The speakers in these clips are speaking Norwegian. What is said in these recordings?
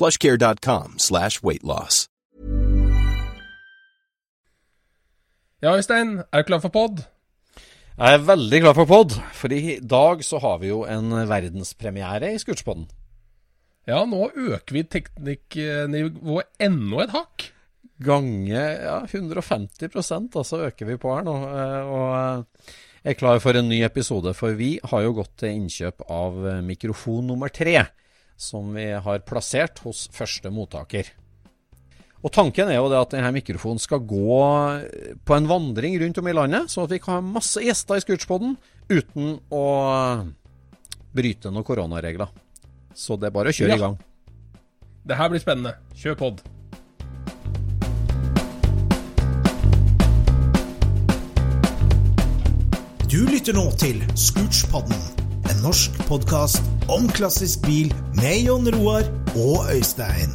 plushcare.com slash weightloss. Ja, Øystein, er du klar for pod? Jeg er veldig klar for pod, for i dag så har vi jo en verdenspremiere i Scootspodden. Ja, nå øker vi teknikknivået enda et hakk. Gange ja, 150% altså øker vi på her nå. eh, Og eh, jeg er klar for en ny episode, for vi har jo gått til innkjøp av eh, mikrofon nummer tre, som vi har plassert hos første mottaker. Og Tanken er jo det at denne mikrofonen skal gå på en vandring rundt om i landet, sånn at vi kan ha masse gjester i Scootspoden uten å bryte noen koronaregler. Så det er bare å kjøre Ja. i gang. Det her blir spennende. Kjør pod. Du lytter nå til Scootspodden, en norsk podkast om klassisk bil med Jon Roar og Øystein.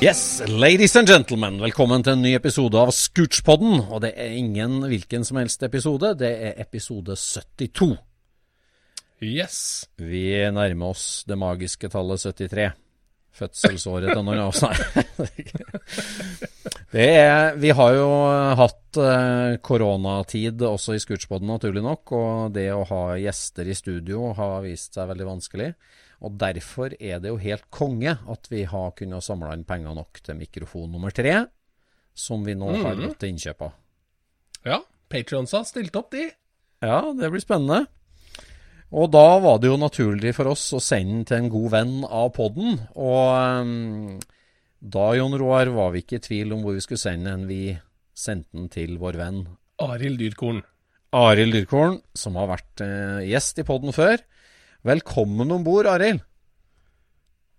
Yes, ladies and gentlemen, velkommen til en ny episode av Scootspodden. Og det er ingen hvilken som helst episode, det er episode 72. Yes. Vi nærmer oss det magiske tallet 73. Fødselsåret til noen av oss, nei. Det er, vi har jo hatt eh, koronatid også i Scootspodden, naturlig nok. Og det å ha gjester i studio har vist seg veldig vanskelig. Og derfor er det jo helt konge at vi har kunnet samle inn penger nok til mikrofon nummer tre, som vi nå har gått til innkjøp av. Ja, har stilt opp, de. Ja, det blir spennende. Og da var det jo naturlig for oss å sende den til en god venn av podden. Og um, da, Jon Roar, var vi ikke i tvil om hvor vi skulle sende den. Vi sendte den til vår venn Arild Dyrkorn. Arild Dyrkorn, som har vært uh, gjest i podden før. Velkommen om bord, Arild.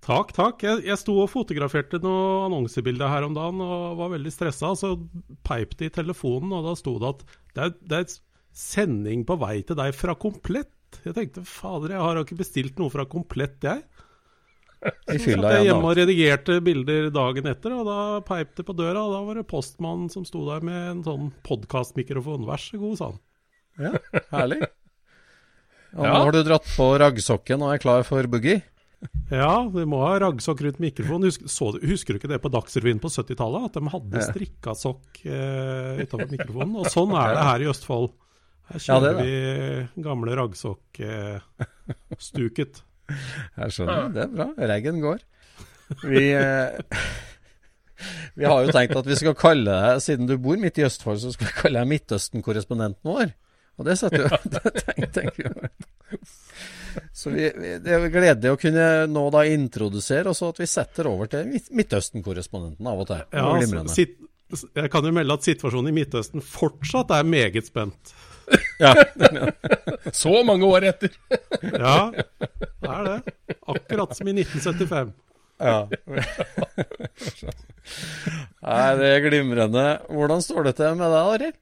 Takk, takk. Jeg, jeg sto og fotograferte noen annonsebilder her om dagen og var veldig stressa. Så peip det i telefonen, og da sto det at det er, det er sending på vei til deg fra Komplett. Jeg tenkte fader, jeg har ikke bestilt noe fra Komplett, jeg. Så satt jeg hjemme og redigerte bilder dagen etter, og da peip det på døra. Og da var det postmannen som sto der med en sånn podkastmikrofon. Vær så god, sa han. Ja, herlig. Og Ja. nå har du dratt på raggsokken og er klar for boogie. Ja, vi må ha raggsokk rundt mikrofonen. Husker, du- husker du ikke det på Dagsrevyen på 70-tallet? At de hadde strikka sokk eh, utenfor mikrofonen. Og sånn er det her i Østfold. Her Ja, det kjører er vi gamle raggsokk-stuket. Jeg skjønner, det er bra. Reggen går. Vi, eh, vi har jo tenkt at vi skal kalle deg, siden du bor midt i Østfold, så skal vi kalle deg Midtøsten-korrespondenten vår. Og det setter jo det tenker, tenker vi. Så vi, vi, det er gledelig å kunne nå da introdusere, og så at vi setter over til Midtøsten-korrespondenten av og til. Ja, altså, sit, jeg kan jo melde at situasjonen i Midtøsten fortsatt er meget spent. Ja, Så mange år etter. Ja, det er det. Akkurat som i 1975. Ja. Nei, det er glimrende. Hvordan står det til med deg, Arild?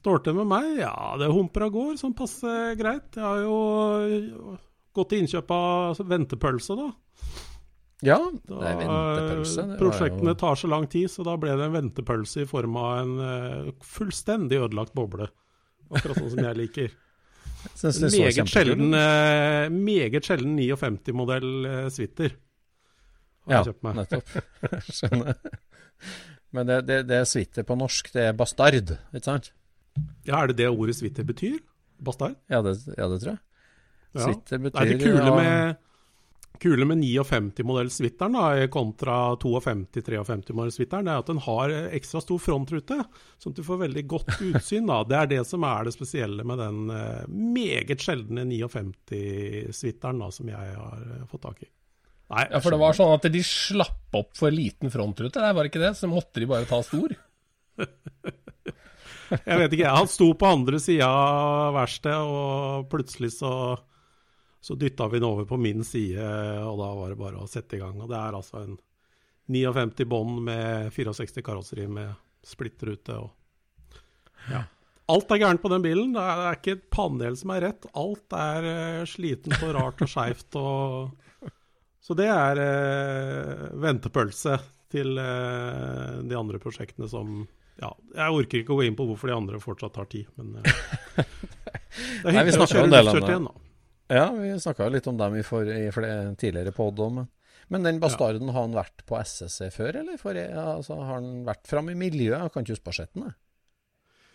Står til med meg? Ja, det humper og går sånn passe greit. Jeg har jo gått til innkjøp av ventepølse, da. Ja, det er ventepølse. Det prosjektene jo... tar så lang tid, så da ble det en ventepølse i form av en uh, fullstendig ødelagt boble. Akkurat sånn som jeg liker. meget, sjelden, uh, meget sjelden 59-modell uh, Switter. Har ja, nettopp. Skjønner. Men det, det, det er Switter på norsk, det er bastard, ikke sant? Ja, Er det det ordet Switter betyr? Bastard? Ja, det, ja, det tror jeg. Ja. Switter betyr Er det kule med kule med 59-modell-suiteren kontra 52-53-modell-suiteren, er at den har ekstra stor frontrute, sånn at du får veldig godt utsyn. da. Det er det som er det spesielle med den uh, meget sjeldne 59-suiteren som jeg har uh, fått tak i. Nei, ja, For det var sånn at de slapp opp for liten frontrute, det var ikke det? Så måtte de bare ta stor? jeg vet ikke, han sto på andre sida av verkstedet, og plutselig så, så dytta vi den over på min side, og da var det bare å sette i gang. Og det er altså en 59 bånd med 64 karosseri med splittrute og ja. Alt er gærent på den bilen. Det er, ikke et panel som er rett. Alt er uh, slitent og rart og skeivt. Og så det er eh, ventepølse til eh, de andre prosjektene som ja, Jeg orker ikke å gå inn på hvorfor de andre fortsatt tar tid, men eh, det er hyggelig å kjøre luftkjørt igjen, da. Ja, vi snakka litt om dem i, for, i flere tidligere pod òg, men, men den Bastarden, ja. har han vært på SSC før, eller? For, altså, har han vært fram i miljøet? Jeg kan ikke huske barsetten, jeg.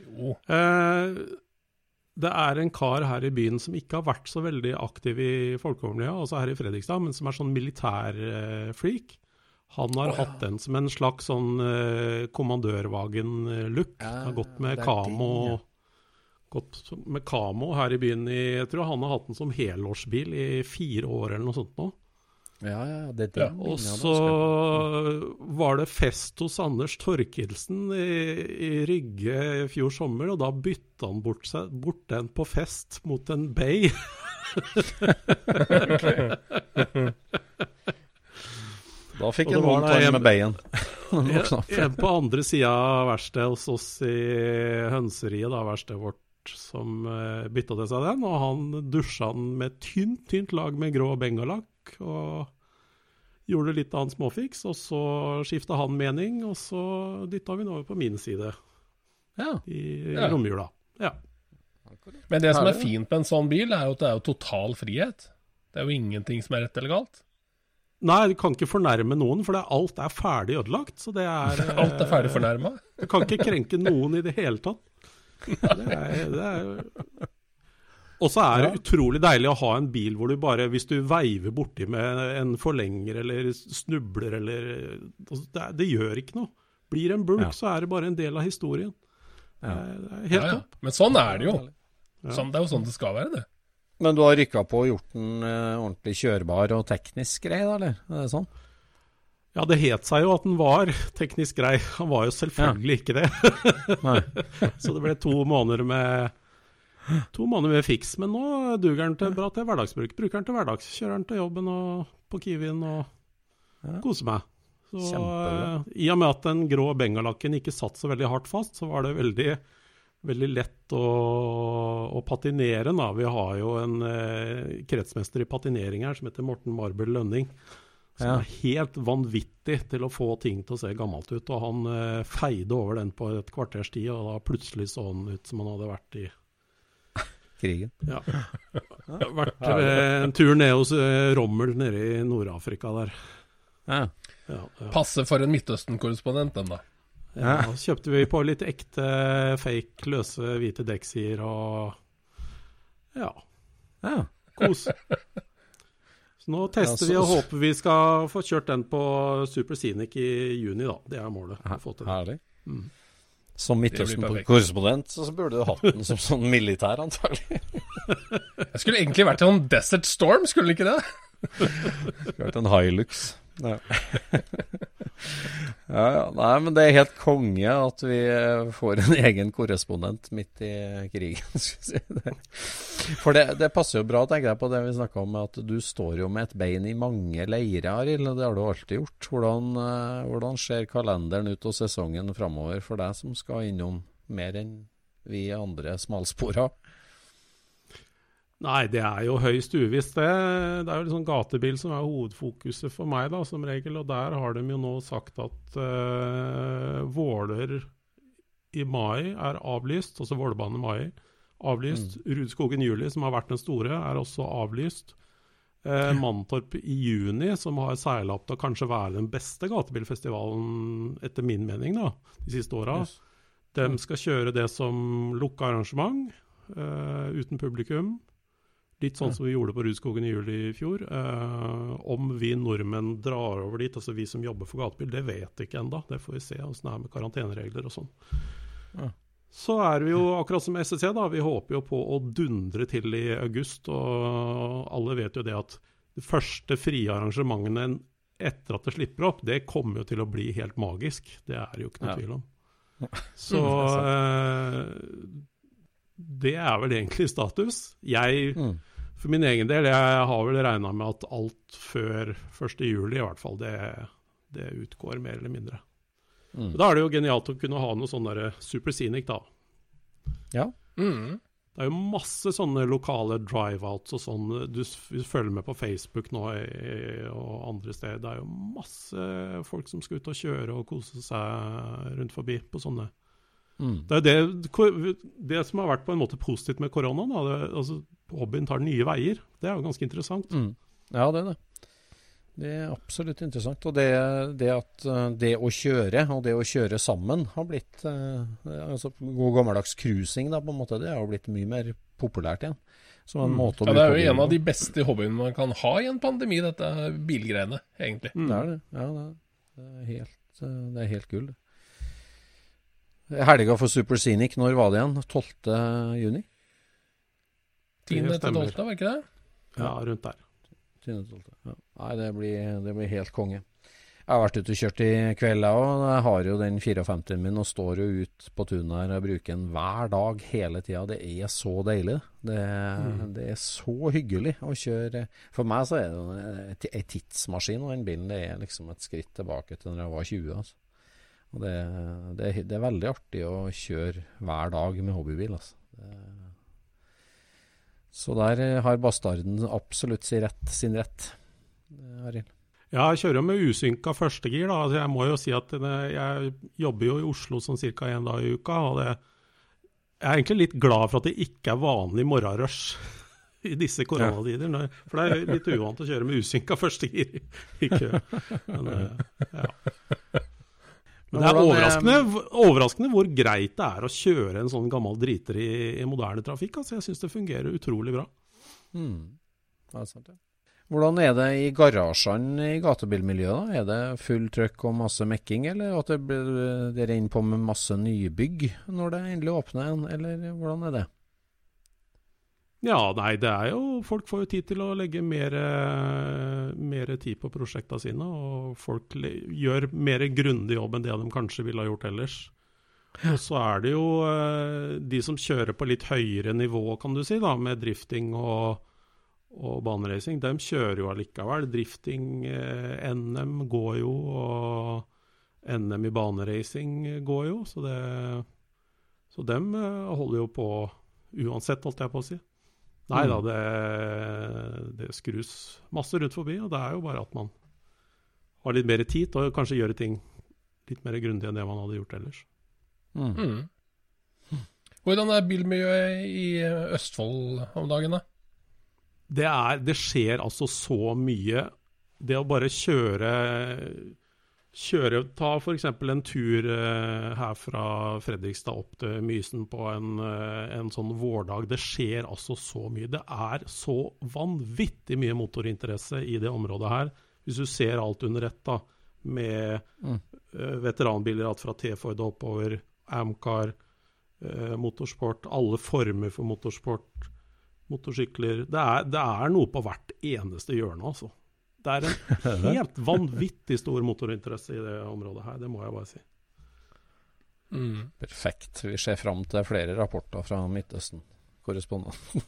Jo. Eh, det er en kar her i byen som ikke har vært så veldig aktiv i folkemiljøet, altså her i Fredrikstad, men som er sånn militærfreak. Han har oh, ja. hatt den som en slags sånn eh, kommandørvagen-look. Ja, har gått med kamo ja. Gått med kamo her i byen i Jeg tror han har hatt den som helårsbil i fire år eller noe sånt nå. Ja, ja, det er det. Ja, og så var det fest hos Anders Torkelsen i, i, Rygge i fjor sommer, og da bytta han bort, seg, bort den på fest mot en Bay. da fikk han vondt hånd med Bayen. en på andre sida av verkstedet hos oss i hønseriet, da, verkstedet vårt, som uh, bytta til seg den. Og han dusja den med tynt, tynt lag med grå bengalakk. Og gjorde litt annen småfiks, og så skifta han mening, og så dytta vi den over på min side ja. i ja. romjula. Ja. Men det som er fint med en sånn bil, er jo at det er jo total frihet. Det er jo ingenting som er rett eller galt. Nei, du kan ikke fornærme noen, for er, alt er ferdig ødelagt. Så det er Alt er ferdig fornærma? Du kan ikke krenke noen i det hele tatt. Det er, det er og så er det ja. utrolig deilig å ha en bil hvor du bare, hvis du veiver borti med en forlenger eller snubler eller altså, det, det gjør ikke noe. Blir en bulk, ja. så er det bare en del av historien. Ja. Det er helt topp. Men sånn er det jo. Sånn, det er jo sånn det skal være, det. Men du har rykka på og gjort den uh, ordentlig kjørbar og teknisk grei, da, eller? Er det sånn? Ja, det het seg jo at den var teknisk grei. Han var jo selvfølgelig ikke det. så det ble to måneder med To måneder med fiks, men nå duger den til bra til hverdagsbruk. Bruker den til hverdags. Kjører den til jobben og på Kiwien og ja. koser meg. Så uh, I og med at den grå bengalakken ikke satt så veldig hardt fast, så var det veldig, veldig lett å, å patinere. Da. Vi har jo en uh, kretsmester i patinering her som heter Morten Marbel Lønning. Som ja. er helt vanvittig til å få ting til å se gammelt ut. Og han eh, feide over den på et kvarters tid, og da plutselig så han ut som han hadde vært i krigen. Ja. Vært eh, en tur ned hos eh, Rommel nede i Nord-Afrika der. Ja. Ja, ja. Passe for en Midtøsten-korrespondent, den da. Ja, så kjøpte vi på litt ekte fake løse hvite dekksider og ja. ja. Kos. Så nå tester så, vi og håper vi skal få kjørt den på Super Scenic i juni, da. Det er målet. Her Herlig. Mm. Som Midtøsten-korrespondent så burde du hatt den som sånn militær, antagelig. Jeg skulle egentlig vært en Desert Storm, skulle ikke det? Skulle vært en Hilux. Ja. ja, ja. Nei, men det er helt konge at vi eh, får en egen korrespondent midt i krigen. Si. For det, det, passer jo bra, tenker jeg, på det vi snakka om, at du står jo med et bein i mange leirer, Arild. Det har du alltid gjort. Hvordan, eh, hvordan ser kalenderen ut og sesongen framover for deg som skal innom mer enn vi andre smalspora? Nei, det er jo høyst uvisst, det. Det er jo liksom gatebil som er hovedfokuset for meg, da, som regel. Og der har de jo nå sagt at uh, Våler i mai er avlyst, altså Vålerbanen i mai. Avlyst. Mm. Rudskogen juli, som har vært den store, er også avlyst. Eh, Mantorp i juni, som har seila opp til å kanskje være den beste gatebilfestivalen, etter min mening, da, de siste åra. Yes. De skal kjøre det som lukka arrangement, uh, uten publikum. Litt sånn som vi gjorde på Rudskogen i juli i fjor. Eh, om vi nordmenn drar over dit, altså vi som jobber for gatebil, det vet vi ikke ennå. Det får vi se åssen det er med karanteneregler og sånn. Ja. Så er vi jo akkurat som SSC, da. Vi håper jo på å dundre til i august. Og alle vet jo det at de første frie arrangementene etter at det slipper opp, det kommer jo til å bli helt magisk. Det er jo ikke noe ja. tvil om. Så eh, det er vel egentlig status. Jeg, mm. For min egen del, jeg har vel regna med at alt før 1.7 i hvert fall, det, det, utgår mer eller mindre. Mm. Da er det jo genialt å kunne ha noe sånn der Superscenic, da. Ja. Mm. Det er jo masse sånne lokale drive-outs og sånn. Du, følger med på Facebook nå og andre steder. Det er jo masse folk som skal ut og kjøre og kose seg rundt forbi på sånne Mm. Det er det, det, som har vært på en måte positivt med koronaen. Da, altså, hobbyen tar nye veier. Det er jo ganske interessant. Mm. Ja, det er det. Det er absolutt interessant. Og det, det, at eh, det å kjøre, og det å kjøre sammen, har blitt eh, altså God gammeldags cruising, da, på en måte. Det har blitt mye mer populært igjen. Som en mm. måte å ja, det er jo en av de beste hobbyene man kan ha i en pandemi, dette bilgreiene, egentlig. Mm. Det er det. Ja, det er, er helt, eh, det er helt gull. Helga for Super Scenic, når var det igjen? 12. juni? 10. til 12., var ikke det? Ja, rundt der. 10. 12. Ja. Nei, det blir, det blir, helt konge. Jeg har vært ute og kjørt i kveld, jeg òg. Jeg har jo den 54 min og står jo ut på tunet her og bruker den hver dag hele tida. Det er så deilig. Det, mm. det, er så hyggelig å kjøre. For meg så er det en tidsmaskin, og den bilen det er liksom et skritt tilbake til når jeg var 20. altså. Og det, det, det, er veldig artig å kjøre hver dag med hobbybil. Altså. Så der har Bastarden absolutt sin rett. Sin rett Arild. Ja, jeg kjører jo med usynka førstegir. da. Altså, jeg må jo si at jeg jobber jo i Oslo sånn ca. én dag i uka. og det, Jeg er egentlig litt glad for at det ikke er vanlig morgenrush i disse koronatider. Ja. For det er litt uvant å kjøre med usynka førstegir i kø. Men, eh, ja. Men det er overraskende, overraskende, hvor greit det er å kjøre en sånn gammel driter i, i moderne trafikk. Altså, jeg syns det fungerer utrolig bra. Mm. Det er sant, ja. Hvordan er det i garasjene i gatebilmiljøet? da? Er det full trøkk og masse mekking, eller at det, det renner på med masse nybygg når det endelig åpner igjen, eller hvordan er det? Ja, nei, det er jo Folk får jo tid til å legge mer, mer tid på prosjektene sine. Og folk gjør mer grundig jobb enn det de kanskje ville ha gjort ellers. Og så er det jo eh, de som kjører på litt høyere nivå, kan du si, da, med drifting og, og baneracing, de kjører jo allikevel. Drifting, eh, NM går jo, og NM i baneracing går jo. Så, det, så dem eh, holder jo på uansett, holdt jeg på å si. Nei da, mm. det, det, skrus masse rundt forbi, og det er jo bare at man har litt mer tid og kanskje gjøre ting litt mer grundig enn det man hadde gjort ellers. Mm. Mm. Hvordan er bilmiljøet i Østfold om dagen, da? Det, er, det skjer altså så mye. Det å bare kjøre kjøre, Ta f.eks. en tur uh, her fra Fredrikstad opp til Mysen på en, uh, en, sånn vårdag. Det skjer altså så mye. Det er så vanvittig mye motorinteresse i det området her. Hvis du ser alt under ett, da, med mm. uh, veteranbiler alt fra T-Ford oppover, Amcar, motorsport, alle former for motorsport, motorsykler. Det er, det er noe på hvert eneste hjørne, altså. Det er en helt vanvittig stor motorinteresse i det området her, det må jeg bare si. Mm. Perfekt. Vi ser fram til flere rapporter fra Midtøsten. Korrespondenten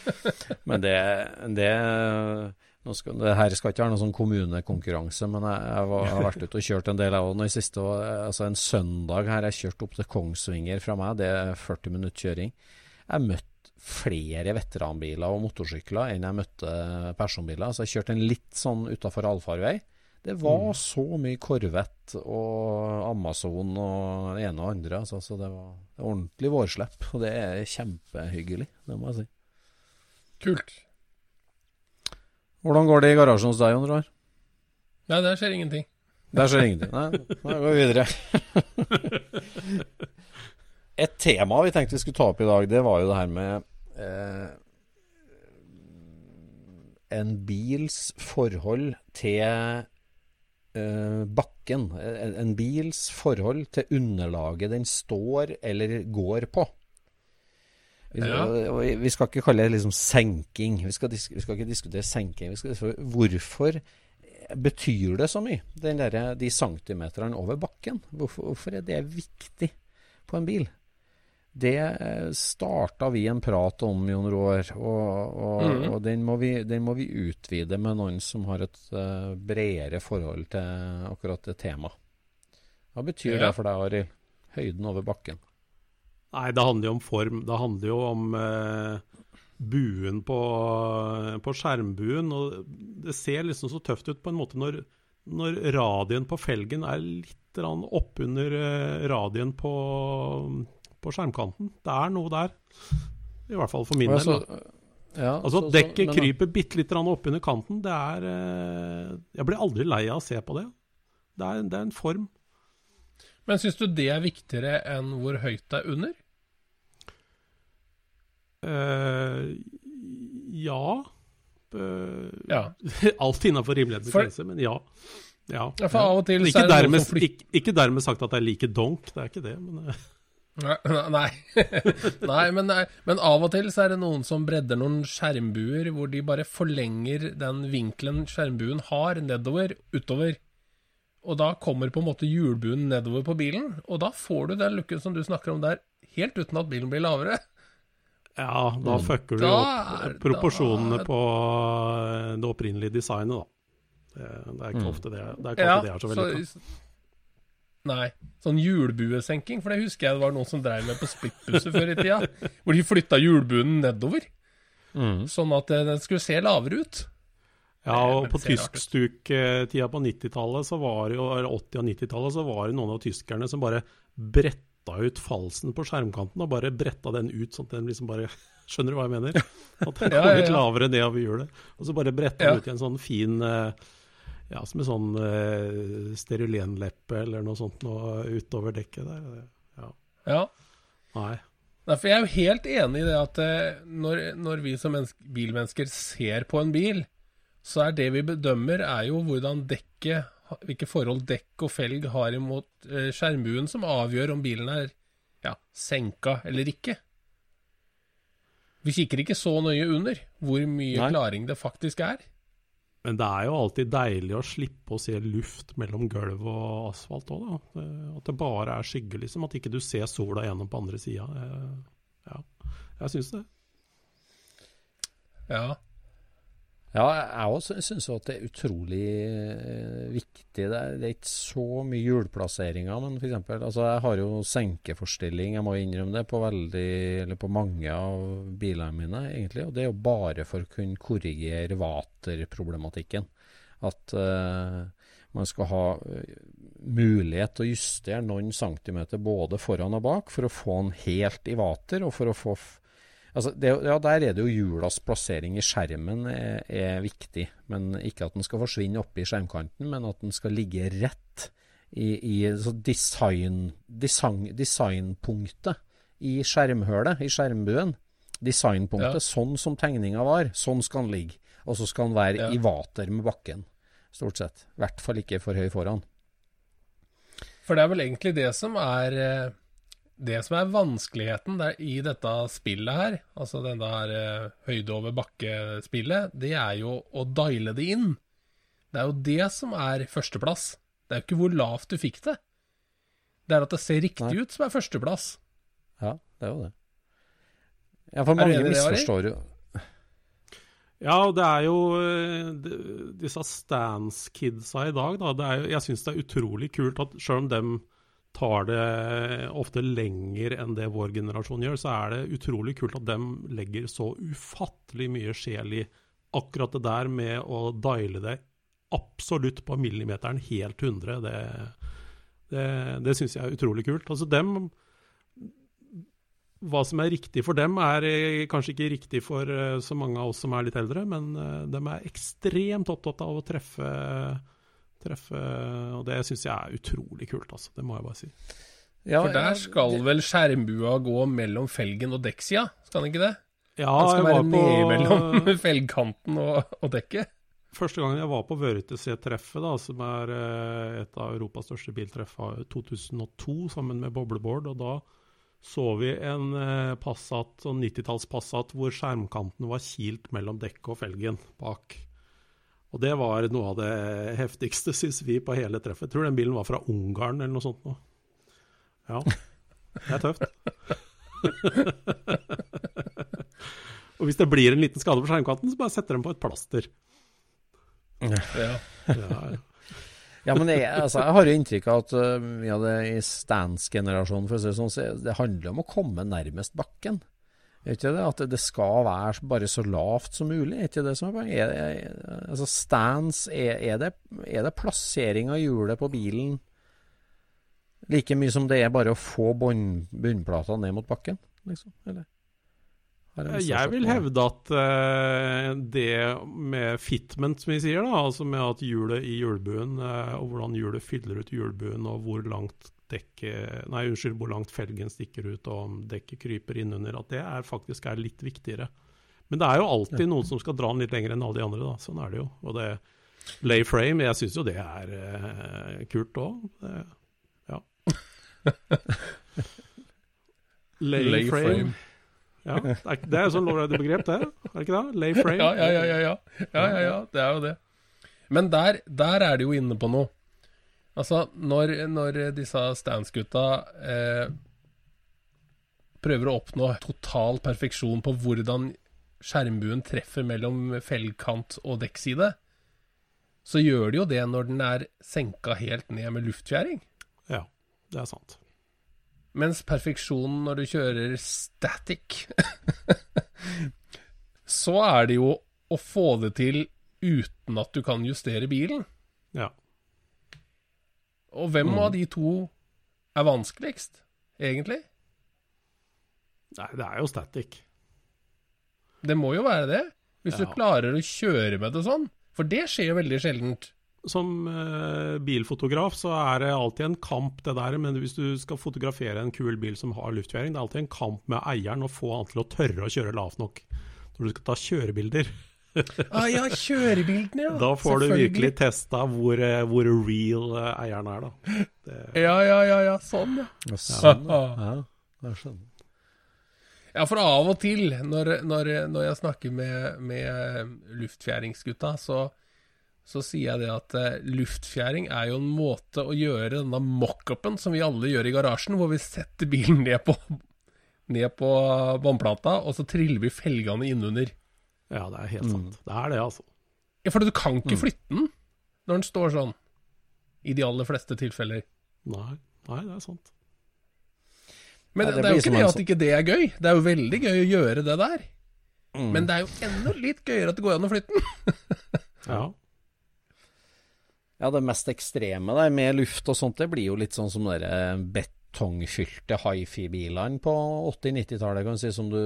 Men det, det skal, det her skal ikke være noen sånn kommunekonkurranse, men jeg, jeg, var, jeg, har vært ute og kjørt en del av det i siste. Og, altså En søndag har jeg kjørt opp til Kongsvinger fra meg, det er 40 minutter kjøring. Jeg møtte flere veteranbiler og motorsykler enn jeg møtte personbiler. Så jeg kjørte en litt sånn utafor allfarvei. Det var mm. så mye Corvette og Amazon og det ene og andre. Altså, så det var ordentlig vårslepp. Og det er kjempehyggelig, det må jeg si. Kult. Hvordan går det i garasjen hos deg, Jon Roar? Nei, der skjer ingenting. Der skjer ingenting. Nei, da går vi videre. Et tema vi tenkte vi skulle ta opp i dag, det var jo det her med en bils forhold til Eh, bakken. En, bils forhold til underlaget den står eller går på. Vi, ja. vi skal ikke kalle det liksom senking. Vi skal, vi skal ikke diskutere senking. Skal, hvorfor betyr det så mye, der, de centimeterne over bakken? Hvorfor, hvorfor er det viktig på en bil? Det eh, starta vi en prat om, Jon Roar, og, og, mm. og den, må vi, den, må vi, utvide med noen som har et uh, bredere forhold til akkurat det temaet. Hva betyr ja. det for deg, Arild? Høyden over bakken? Nei, det handler jo om form. Det handler jo om uh, buen på, på, skjermbuen. Og det ser liksom så tøft ut på en måte når, når radien på felgen er litt oppunder uh, radien på på skjermkanten. Det er noe der. I hvert fall for min del. Ja, altså At dekket så, kryper bitte litt oppunder kanten, det er eh, Jeg blir aldri lei av å se på det. Det er, det er en form. Men syns du det er viktigere enn hvor høyt det er under? Uh, ja. Uh, ja. Alt innafor rimelighetens grense, men ja. ja. ja for av og til ikke, dermed, ikke, ikke, dermed sagt at det er like donk, det er ikke det. men... Nei, nei. nei, men, nei, men, av og til så er det noen som bredder noen skjermbuer hvor de bare forlenger den vinkelen skjermbuen har, nedover, utover. Og da kommer på en måte hjulbuen nedover på bilen, og da får du den looken som du snakker om der, helt uten at bilen blir lavere. Ja, da fucker du opp proporsjonene da... på eh, det opprinnelige designet, da. Det, det er ikke mm. ofte det, det, er, ikke ja, det er så veldig så, Nei. Sånn hjulbuesenking, for det husker jeg det var noen som drev med på splittbusser før i tida. Hvor de flytta hjulbuen nedover. Mm. Sånn at den skulle se lavere ut. Ja, og på tyskstuk-tida på 90-tallet, eller 80- og 90-tallet, så var det noen av tyskerne som bare bretta ut falsen på skjermkanten, og bare bretta den ut sånn at den liksom bare Skjønner du hva jeg mener? At den kom litt lavere nedover hjulet. Og så bare bretta den ut i en sånn fin uh, ja, som en sånn uh, sterulenleppe eller noe sånt noe utover dekket der. Ja. ja. Nei. Nei, for jeg er jo helt enig i det at uh, når, når, vi som bilmennesker ser på en bil, så er det vi bedømmer, er jo hvordan dekket Hvilke forhold dekk og felg har imot uh, skjermbuen, som avgjør om bilen er ja, senka eller ikke. Vi kikker ikke så nøye under hvor mye Nei. klaring det faktisk er. Men det er jo alltid deilig å slippe å se luft mellom gulv og asfalt òg, da. At det bare er skygge, liksom. At ikke du ser sola gjennom på andre sida. Ja, jeg syns det. Ja. Ja, jeg òg syns at det er utrolig eh, viktig. Det er, ikke så mye hjulplasseringer, men f.eks. Altså, jeg har jo senkeforstilling, jeg må innrømme det, på, veldig, på mange av bilene mine, egentlig. Og det er jo bare for å kunne korrigere vaterproblematikken. At uh, man skal ha uh, mulighet til å justere noen centimeter både foran og bak for å få den helt i vater, og for å få Altså, det, ja, Der er det jo hjulas plassering i skjermen er, er, viktig. Men ikke at den skal forsvinne oppe i skjermkanten, men at den skal ligge rett i, i design, design, designpunktet i skjermhølet, i skjermbuen. Designpunktet, ja. sånn som tegninga var, sånn skal den ligge. Og så skal den være ja. i vater med bakken, stort sett. I hvert fall ikke for høy foran. For det er vel egentlig det som er eh, det som er vanskeligheten der, i dette spillet her, altså denne her uh, høyde over bakke-spillet, det er jo å diale det inn. Det er jo det som er førsteplass. Det er jo ikke hvor lavt du fikk det. Det er at det ser riktig Nei. ut som er førsteplass. Ja, det er jo det. Ja, for mange det, misforstår jo Ja, og det er jo eh, de- disse Stans-kidsa i dag, da. Det er jo, jeg syns det er utrolig kult at selv om dem tar det ofte lenger enn det vår generasjon gjør, så er det utrolig kult at dem legger så ufattelig mye sjel i akkurat det der med å diale det absolutt på millimeteren helt 100. Det, det, det syns jeg er utrolig kult. Altså dem hva som er riktig for dem, er eh, kanskje ikke riktig for eh, så mange av oss som er litt eldre, men eh, de er ekstremt opptatt av å treffe, treffe og det syns jeg er utrolig kult, altså. Det må jeg bare si. ja, For der skal vel skjermbua gå mellom felgen og dekksida, skal den ikke det? Ja, Den skal være nede mellom felgkanten og, og dekket. Første gangen jeg var på Vørteset-treffet, som er eh, et av Europas største biltreff av 2002, sammen med Boblebord, og da så vi en eh, Passat, sånn 90-talls Passat, hvor skjermkanten var kilt mellom dekket og felgen bak. Og det var noe av det heftigste, syns vi, på hele treffet. Jeg tror den bilen var fra Ungarn eller noe sånt nå. Ja, det er tøft. og hvis det blir en liten skade på skjermkanten, så bare setter de på et plaster. Ja. Ja, men jeg, altså, jeg har jo inntrykk av at uh, mye av det i Stans-generasjonen, for å si det sånn, så det handler om å komme nærmest bakken. Er ikke det? At det skal være bare så lavt som mulig? Er ikke det som er poenget? Altså, stands, er, er, det, er det plassering av hjulet på bilen like mye som det er bare å få bunnplata ned mot bakken? Liksom? Eller? Jeg vil hevde at uh, det med fitment, som vi sier, da, altså med at hjulet i hjulbuen, uh, og hvordan hjulet fyller ut hjulbuen, og hvor langt dekket Nei, unnskyld, hvor langt felgen stikker ut, og om dekket kryper innunder, at det er faktisk er litt viktigere. Men det er jo alltid noen som skal dra den litt lenger enn alle de andre, da. Sånn er det jo. Og det lay frame, jeg syns jo det er eh, kult òg. Ja. lay, Lay frame. frame. Ja, det er, jo sånn lovlig begrep, det. Er det ikke det? Lay frame. Ja, ja, ja, ja, ja. ja, ja, ja. Det er jo det. Men der, der er de jo inne på noe. Altså, når, når disse Stans-gutta eh, prøver å oppnå total perfeksjon på hvordan skjermbuen treffer mellom felgkant og dekkside, så gjør de jo det når den er senka helt ned med luftfjæring. Ja, det er sant. Mens perfeksjonen når du kjører static, så er det jo å få det til uten at du kan justere bilen. Ja. Og hvem Mm. av de to er vanskeligst, egentlig? Nei, det er jo static. Det må jo være det, hvis Ja. du klarer å kjøre med det sånn. For det skjer jo veldig sjeldent. Som eh, bilfotograf så er det alltid en kamp, det der. Men hvis du skal fotografere en kul bil som har luftfjæring, det er alltid en kamp med eieren å få han til å tørre å kjøre lavt nok. Når du skal ta kjørebilder. Ah, ja, kjørebildene, ja. Da får du virkelig testa hvor, eh, hvor real eh, eieren er, da. Det, Ja, ja, ja, ja, sånn, ja. Ja, Sånn, ja. ja. Jeg. Ja, for av og til, når, når, når jeg snakker med, med luftfjæringsgutta, så, så sier jeg det at eh, luftfjæring er jo en måte å gjøre denne mockupen som vi alle gjør i garasjen, hvor vi setter bilen ned på, ned på vannplata, og så triller vi felgene innunder. Ja, det er helt sant. Det er det, altså. Ja, for du kan ikke flytte den når den står sånn. I de aller fleste tilfeller. Nei, nei det er sant. Men det, det det er jo ikke det at ikke det er gøy. Det er jo veldig gøy å gjøre det der. Mm. Men det er jo enda litt gøyere at det går an å flytte den. Ja. Ja, det mest ekstreme der med luft og sånt, det blir jo litt sånn som de betongfylte hifi-bilene på 80-90-tallet, kan du si, som du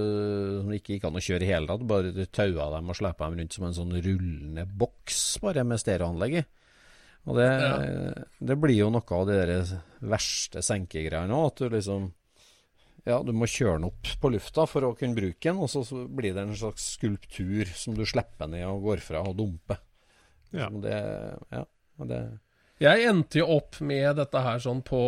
som ikke gikk an å kjøre i hele tatt. Bare du taua dem og sleppa dem rundt som en sånn rullende boks, bare med stereoanlegg i. Og det, det blir jo noe av de der verste senkegreiene òg, at du liksom ja, du må kjøre den opp på lufta for å kunne bruke den, og så blir det en slags skulptur som du slipper ned og går fra og dumper. Ja. Som det, ja, og det Jeg endte jo opp med dette her sånn på,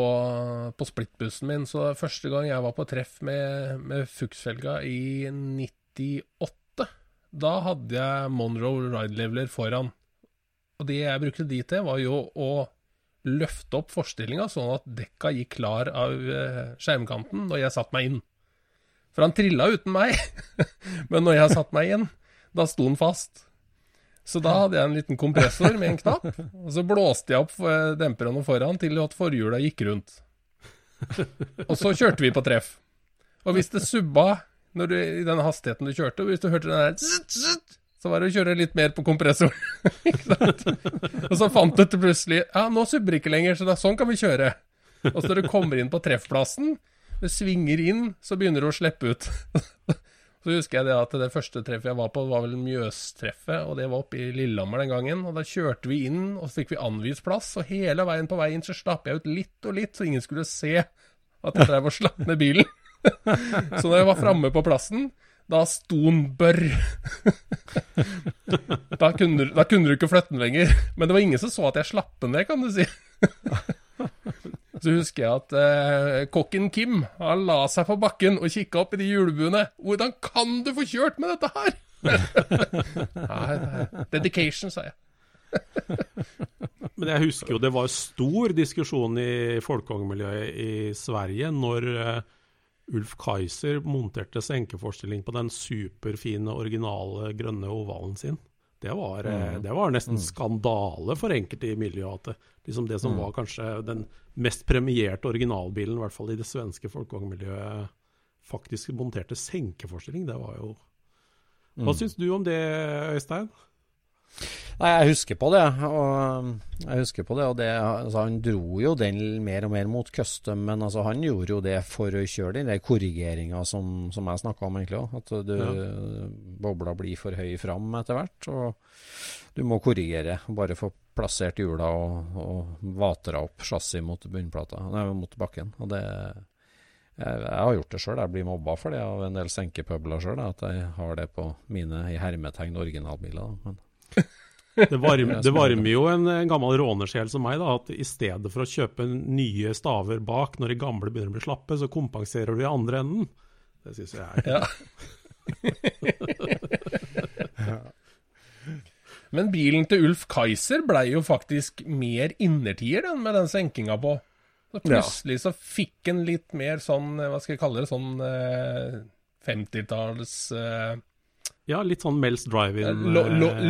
på splittbussen min. Så første gang jeg var på treff med, med Fuchsfelga i 98, da hadde jeg Monroe Ride Leveler foran. Og det jeg brukte de til, var jo å løfte opp forstillinga sånn at dekka gikk klar av eh, skjermkanten når jeg satte meg inn. For han trilla uten meg, men når jeg satte meg inn, da sto han fast. Så da hadde jeg en liten kompressor med en knapp, og så blåste jeg opp eh, demperne foran til at forhjula gikk rundt. Og så kjørte vi på treff. Og hvis det subba du, i den hastigheten du kjørte, og hvis du hørte den der så var det å kjøre litt mer på kompressoren. Og så fant du til plutselig Ja, nå subber ikke lenger, så da, sånn kan vi kjøre. Og så når du kommer inn på treffplassen, det svinger inn, så begynner du å slippe ut. Så husker jeg det at det første treffet jeg var på, var vel Mjøstreffet, og det var oppe i Lillehammer den gangen. Og da kjørte vi inn, og så fikk vi anvist plass, og hele veien på vei inn så slapp jeg ut litt og litt, så ingen skulle se at jeg drev og slapp ned bilen. så når jeg var framme på plassen, da sto den børr. da, kunne, da kunne du ikke flytte den lenger. Men det var ingen som så at jeg slapp den ned, kan du si. Så husker jeg at eh, kokken Kim han la seg på bakken og kikka opp i de hjulbuene. 'Hvordan kan du få kjørt med dette her?' Nei, dedication, sa jeg. Men jeg husker jo det var stor diskusjon i folkevognmiljøet i Sverige når uh, Ulf Kaiser monterte senkeforestilling på den superfine, originale grønne ovalen sin. Det var, eh, mm. det var nesten mm. skandale for enkelte i miljøet. At liksom det som mm. var kanskje den mest premierte originalbilen, i hvert fall i det svenske folkevognmiljøet, faktisk monterte senkeforstilling. Det var jo Hva mm. syns du om det, Øystein? Nei, jeg husker på det. Og, jeg husker på det, og det, altså, Han dro jo den mer og mer mot custom, men altså, han gjorde jo det for å kjøre den der korrigeringa som, som, jeg snakka om egentlig òg. At du, ja. bobla blir for høy fram etter hvert. Og du må korrigere. Bare få plassert hjula og, og vatra opp chassis mot bunnplata, nei, mot bakken. Og det jeg, jeg har gjort det sjøl. Jeg blir mobba for det av en del senkepøbler sjøl. At jeg har det på mine i hermetegn originalbiler. Men det varmer, det varmer jo en, en gammel rånesjel som meg, da, at i stedet for å kjøpe nye staver bak når de gamle begynner å bli slappe, så kompenserer du i andre enden. Det syns jeg er ja. Men bilen til Ulf Kaiser blei jo faktisk mer innertier den med den senkinga på. Så plutselig så fikk en litt mer sånn, hva skal jeg kalle det, sånn eh, 50-talls eh, ja, litt sånn Mel's Drive-In.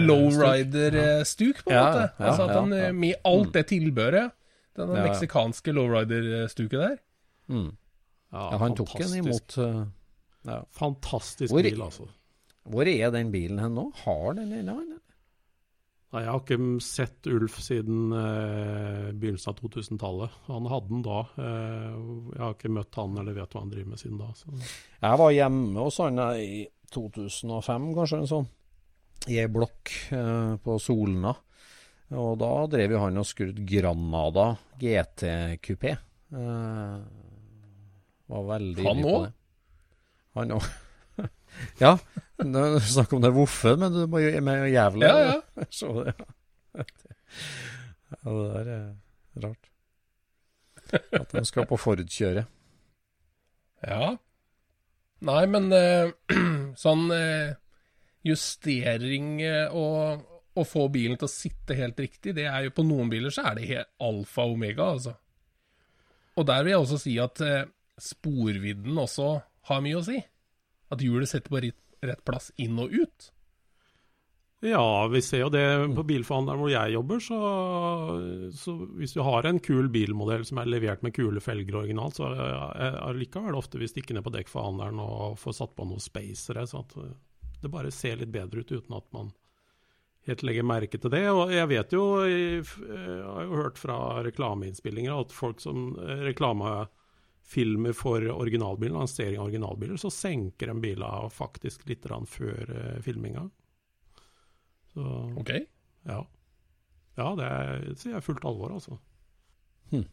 Lowrider-stuk, på en måte. altså at han, Med alt det tilbøret. Den ja. meksikanske lowrider-stuket der. Mm. Ja, han tok en imot uh, ja. Fantastisk hvor, bil, altså. Hvor er den bilen hen nå? Har den ennå? Nei, Jeg har ikke sett Ulf siden eh, begynnelsen av 2000-tallet. Han hadde den da. Eh, jeg har ikke møtt han eller vet hva han driver med siden da. Så. Jeg var hjemme hos han i 2005, kanskje, en sånn, i ei blokk eh, på Solna. Og da drev jo han og skrudde Granada GT-kupé. Eh, var veldig Han òg? Han òg. Ja, snakk om det voffe, men du må jo med jævla Ja, ja. Så det. Ja, det der er rart. At de skal på Ford-kjøret. Ja. Nei, men uh, sånn uh, justering uh, og å få bilen til å sitte helt riktig, det er jo på noen biler så er det helt alfa og omega, altså. Og der vil jeg også si at sporvidden også har mye å si. At hjulet setter på rett, plass inn og ut. Ja, vi ser jo det på bilforhandleren hvor jeg jobber. Så, så, hvis du har en kul bilmodell som er levert med kule felger originalt, så er det likevel ofte vi stikker ned på dekkforhandleren og får satt på noen spacere. Så at det bare ser litt bedre ut uten at man helt legger merke til det. Og jeg vet jo, jeg har jo hørt fra reklameinnspillinger at folk som reklamefilmer for originalbiler, lansering av originalbiler, så senker en bilene faktisk litt før eh, filminga. Så, ok. Ja. ja, det er, sier jeg fullt alvor, altså. Hm.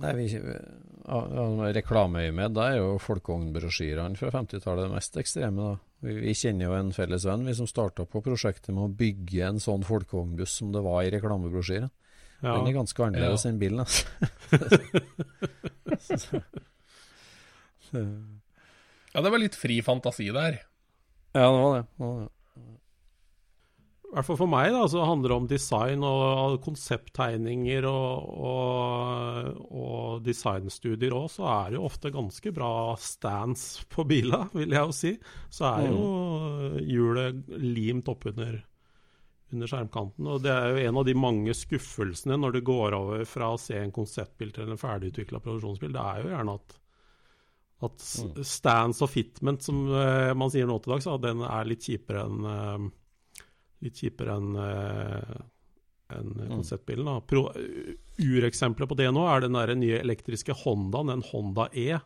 Nei, vi, ja, Reklameøyemed, da er jo folkevognbrosjyrene fra 50-tallet det mest ekstreme. da. Vi, vi, kjenner jo en felles venn vi som starta på prosjektet med å bygge en sånn folkevognbuss som det var i reklamebrosjyren. Ja. Den er ganske annerledes ja. enn bilen, altså. ja, det var litt fri fantasi der. Ja, det var det. det, var det. i hvert fall for meg, da, så handler det om design og konsepttegninger og, og, og designstudier òg, så er det jo ofte ganske bra stands på bila, vil jeg jo si. Så er jo hjulet limt oppunder under skjermkanten. Og det er jo en av de mange skuffelsene når det går over fra å se en konseptbil til en ferdigutvikla produksjonsbil. Det er jo gjerne at, at stands og fitment, som uh, man sier nå til dags, den er litt kjipere enn uh, litt kjipere enn uh, enn konseptbilen. da. Ureksempelet på det nå er den der nye elektriske Hondaen, den Honda E.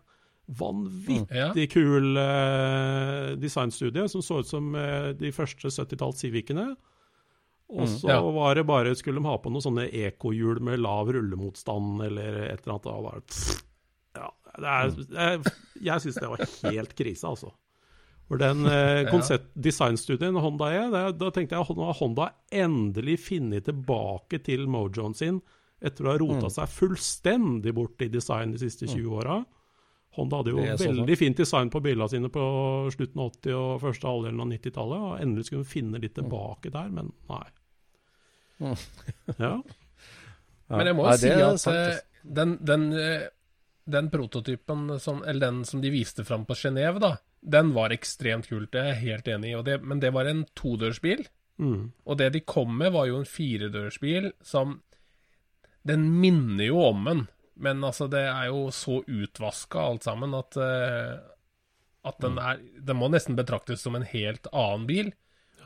Vanvittig kul uh, designstudie som så ut som uh, de første 70-talls Civicene. Og så Ja. var det bare Skulle de ha på noen sånne ekohjul med lav rullemotstand eller et eller annet. Ja, det er, er, Jeg syns det var helt krise, altså. For den eh, konsept designstudien Honda er, det, da tenkte jeg at Honda endelig funnet tilbake til mojoen sin etter å ha rota seg fullstendig bort i design de siste 20 åra. Honda hadde jo veldig fint design på bilene sine på slutten av 80- og første halvdelen av 90-tallet. Og endelig skulle hun finne litt tilbake der, men nei. Ja. Men jeg må jo si at eh, altså. den, den, eh, den prototypen, som, eller den som de viste fram på Genéve, da, den var ekstremt kult. Det er jeg helt enig i. Og det, men det var en todørsbil. Mm. Og det de kom med, var jo en firedørsbil som Den minner jo om en, men altså, det er jo så utvaska alt sammen at eh, at den er Den må nesten betraktes som en helt annen bil.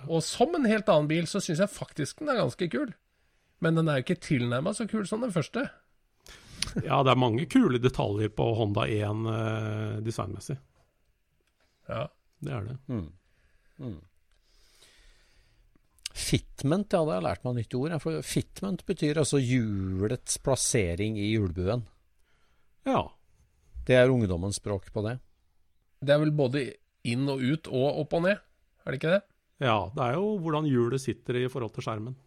Og som en helt annen bil, så syns jeg faktisk den er ganske kul. Men den er jo ikke tilnærma så kul som den første. ja, det er mange kule detaljer på Honda 1 eh, designmessig. Ja. Det er det. Fitment, ja, det har jeg lært meg nytt ord. For fitment betyr altså hjulets plassering i hjulbuen. Ja. Det er ungdommens språk på det. Det er vel både inn og ut og opp og ned, er det ikke det? ja. Det er jo hvordan hjulet sitter i forhold til skjermen.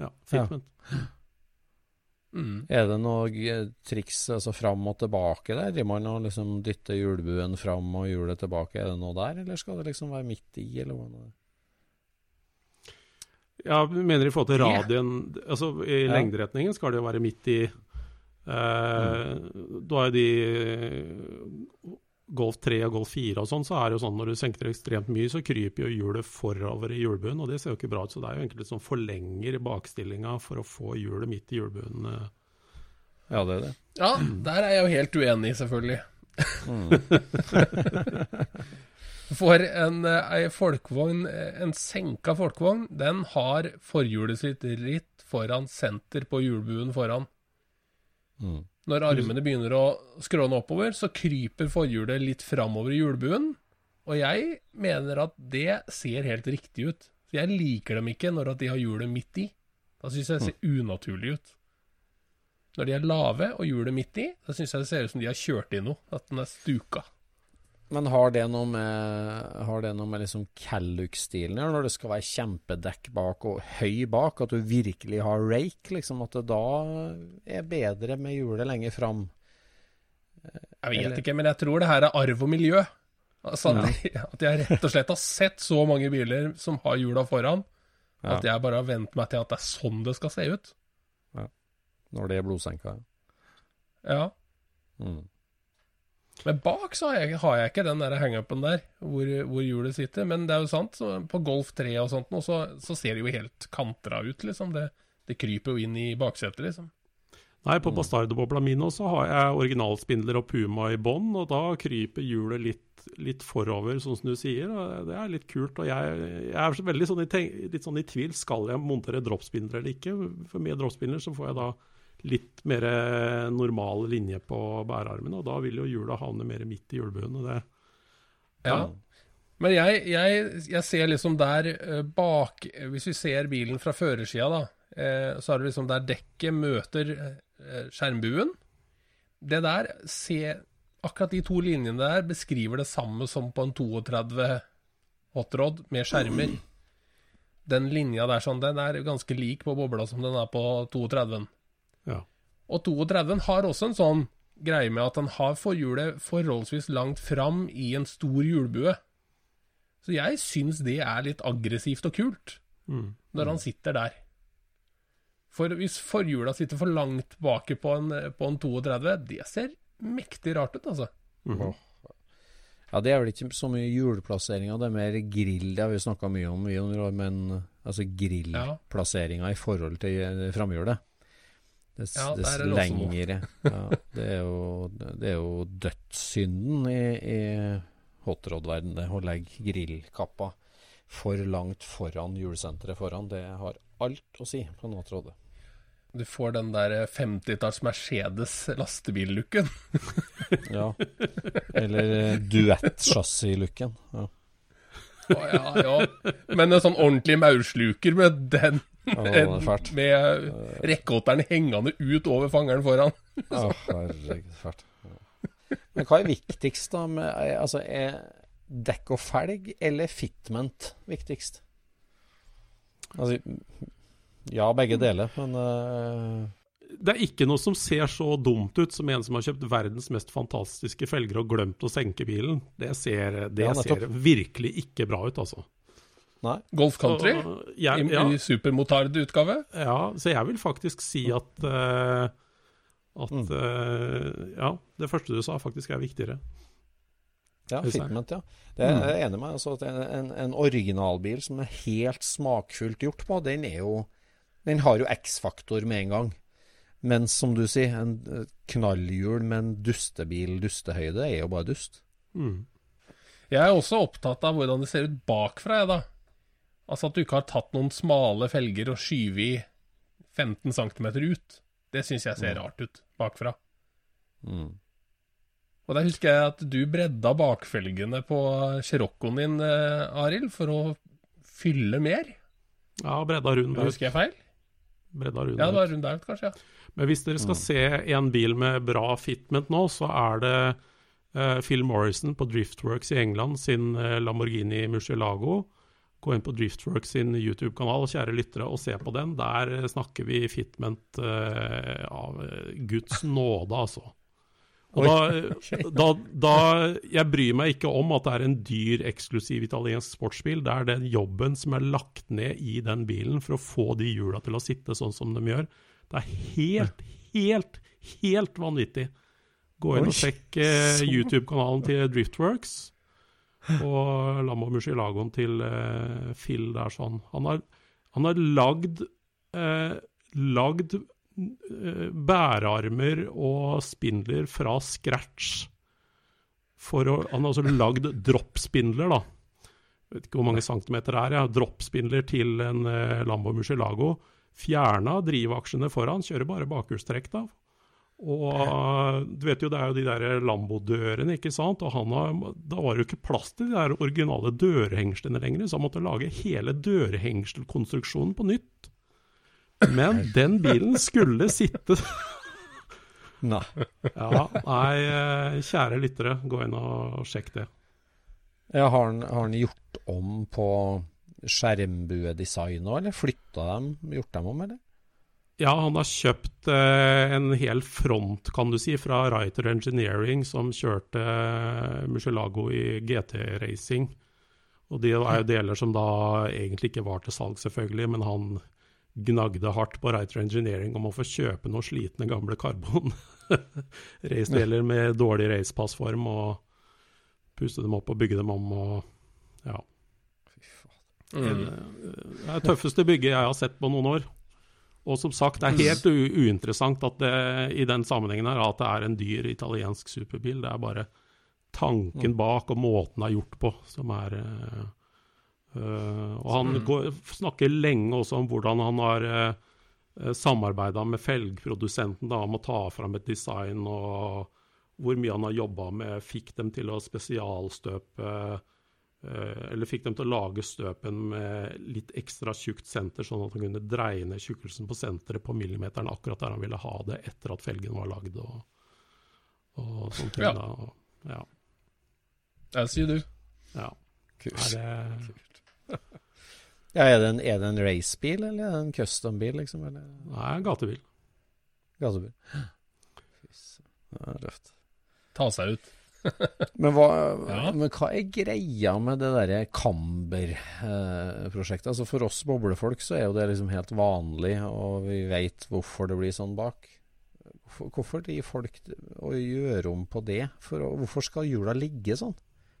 Ja, fitment. Mm. Er det noe triks altså fram og tilbake der? Driver man og liksom dytter hjulbuen fram og hjulet tilbake? Er det noe der, eller skal det liksom være midt i, eller hva? Ja, mener i forhold til radien Altså i Ja. lengderetningen skal det jo være midt i eh, Da er de eh, Golf 3 og Golf 4 og sånn, så er det jo sånn når du senker ekstremt mye, så kryper jo hjulet forover i hjulbuen, og det ser jo ikke bra ut. Så det er jo egentlig litt sånn forlenger bakstillinga for å få hjulet midt i hjulbuen. eh. Ja, det er det. Ja, der er jeg jo helt uenig, selvfølgelig. For en, eh, ei folkevogn, eh, en senka folkevogn, den har forhjulet sitt litt foran senter på hjulbuen foran. Mm. Når armene begynner å skråne oppover, så kryper forhjulet litt framover i hjulbuen. Og jeg mener at det ser helt riktig ut. Så jeg liker dem ikke når de har hjulet midt i. Da syns jeg det ser unaturlig ut. Når de er lave og hjulet midt i, da syns jeg det ser ut som de har kjørt i noe. At den er stuka. Men har det noe med, har det noe med liksom Calluck-stilen å gjøre, når det skal være kjempedekk bak og høy bak, at du virkelig har rake, liksom, at det da er bedre med hjulet lenger fram? Jeg vet Eller- ikke, men jeg tror det her er arv og miljø. Altså, at, jeg, at jeg rett og slett har sett så mange biler som har hjula foran, Ja. at jeg bare har vent meg til at det er sånn det skal se ut. Når det er blodsenka? Ja. Mm. Men bak så har jeg, har jeg ikke den der hangupen der, hvor, hvor hjulet sitter. Men det er jo sant, på Golf 3 og sånt nå, så, så ser det jo helt kantra ut, liksom. Det, det kryper jo inn i baksetet, liksom. Nei, på Bastardo-bobla mi nå så har jeg originalspindler og Puma i bånn, og da kryper hjulet litt, litt forover, sånn som du sier. og Det er litt kult. og Jeg, jeg er veldig sånn i, litt sånn i tvil. Skal jeg montere dropspindler eller ikke? For med dropspindler så får jeg da litt mer normal linje på bærearmen, og da vil jo hjula havne mer midt i hjulbuen. og det Ja. Men jeg, jeg, jeg ser liksom der eh, bak Hvis vi ser bilen fra førersida, da, eh, så er det liksom der dekket møter eh, skjermbuen. Det der se, Akkurat de to linjene der beskriver det samme som på en 32 hotrod med skjermer. Den linja der sånn, den er ganske lik på bobla som den er på 32-en. Ja. Og 32 har også en sånn greie med at den har forhjulet forholdsvis langt fram i en stor hjulbue. Så jeg syns det er litt aggressivt og kult. Mm. når han sitter der. For hvis forhjula sitter for langt baki på en, på en 32, det ser mektig rart ut, altså. Mhm. Ja, Det er vel ikke så mye hjulplasseringa, det er mer grill. Det har vi snakka mye om, i noen år, men altså grillplasseringa i forhold til eh, framhjulet. Det, Ja, dess det lengre ja, det, er jo, det er jo dødssynden i, i hotrod-verdenen, det å legge grillkappa for langt foran hjulsenteret foran. Det har alt å si på en hotrod. Du får den der 50-talls Mercedes lastebil-looken. Ja. Eller eh, duett-chassis-looken. Ja. Ja, ja. Men en sånn ordentlig maursluker med den fælt. Med rekkeåtteren hengende ut over fangeren foran. Å, herregud, fælt. Men hva er viktigst, da? Med, er- altså, er dekk og felg eller fitment viktigst? Altså, ja, begge deler, men eh, Det er ikke noe som ser så dumt ut som en som har kjøpt verdens mest fantastiske felger og glemt å senke bilen. Det ser, det Ja, ser virkelig ikke bra ut, altså. Nei. Golf Country Ja. i, jeg, ja, i supermotard-utgave. ja, så jeg vil faktisk si at uh, at Mm. uh, Ja, det første du sa, faktisk er viktigere. Ja, fitment, ja. Det er jeg enig med. Altså, at en, en, en originalbil som er helt smakfullt gjort på, den er jo Den har jo X-faktor med en gang. Men som du sier, en eh, knallhjul med en dustebil dustehøyde er jo bare dust. Mm. Jeg er også opptatt av hvordan det ser ut bakfra, jeg, da. Altså at du ikke har tatt noen smale felger og skyvet i 15 cm ut. Det syns jeg ser rart ut bakfra. Mm. Og der husker jeg at du bredda bakfelgene på Cherokcoen din, eh, Arild, for å fylle mer. Ja, bredda rund. Husker jeg feil? Bredda rund Ja, det var rundt der, kanskje. ja. Men hvis dere skal se en bil med bra fitment nå, så er det uh, Phil Morrison på Driftworks i England sin uh, Lamborghini Murcielago. Gå inn på Driftworks sin YouTube-kanal, kjære lyttere, og se på den. Der eh, snakker vi fitment uh, av Guds nåde, altså. Og da, da, da Jeg bryr meg ikke om at det er en dyr, eksklusiv italiensk sportsbil. Det er den jobben som er lagt ned i den bilen for å få de hjula til å sitte sånn som de gjør. Det er helt, helt, helt vanvittig. Gå inn og sjekk eh, YouTube-kanalen til Driftworks og Lambo Murcielagoen til eh, Phil der sånn. Han har, han har lagd eh, lagd bærearmer og spindler fra scratch. For å, han har altså lagd droppspindler, da. Jeg vet ikke hvor mange centimeter det er. Ja. Droppspindler til en eh, Lambo Murcielago. Fjerna drivaksjene foran, kjører bare bakhjulstrekk, da. Og du vet jo, det er jo de der Lambo-dørene, ikke sant. Og han har, da var det jo ikke plass til de der originale dørhengslene lenger, så han måtte lage hele dørhengselkonstruksjonen på nytt. Men den bilen skulle sitte Nei. Ja, nei, eh, kjære lyttere, gå inn og sjekk det. Ja, har, han, gjort om på skjermbuedesign òg, eller flytta dem? Gjort dem om, eller? Ja, han har kjøpt eh, en hel front, kan du si, fra Writer Engineering, som kjørte eh, i GT-racing. Og det er jo deler som da egentlig ikke var til salg, selvfølgelig, men han gnagde hardt på Writer Engineering om å få kjøpe noen slitne gamle karbon racedeler med dårlig racepassform, og puste dem opp og bygge dem om og ja. Mm. Det er det tøffeste bygget jeg har sett på noen år. Og som sagt, det er helt uinteressant at det, i den sammenhengen her at det er en dyr italiensk superbil. Det er bare tanken bak og måten det er gjort på som er uh, Og han går, snakker lenge også om hvordan han har uh, samarbeida med felgprodusenten da, om å ta fram et design, og hvor mye han har jobba med, fikk dem til å spesialstøpe Eh, eller fikk dem til å lage støpen med litt ekstra tjukt senter, sånn at han kunne dreie ned tjukkelsen på senteret på millimeteren akkurat der han ville ha det etter at felgen var lagd. Og, og sånne ting. Ja. Da. Og, ja. Der sier du. ja. Kult. Er det Ja, er det en, er det en racebil, eller er det en custom-bil, liksom? Eller Nei, gatebil. gatebil? Det er røft. Ta seg ut. Men hva, Ja. men hva er greia med det derre Camber-prosjektet? altså For oss boblefolk så er jo det liksom helt vanlig, og vi veit hvorfor det blir sånn bak. Hvorfor, hvorfor driver folk å gjøre om på det? For, hvorfor skal hjula ligge sånn?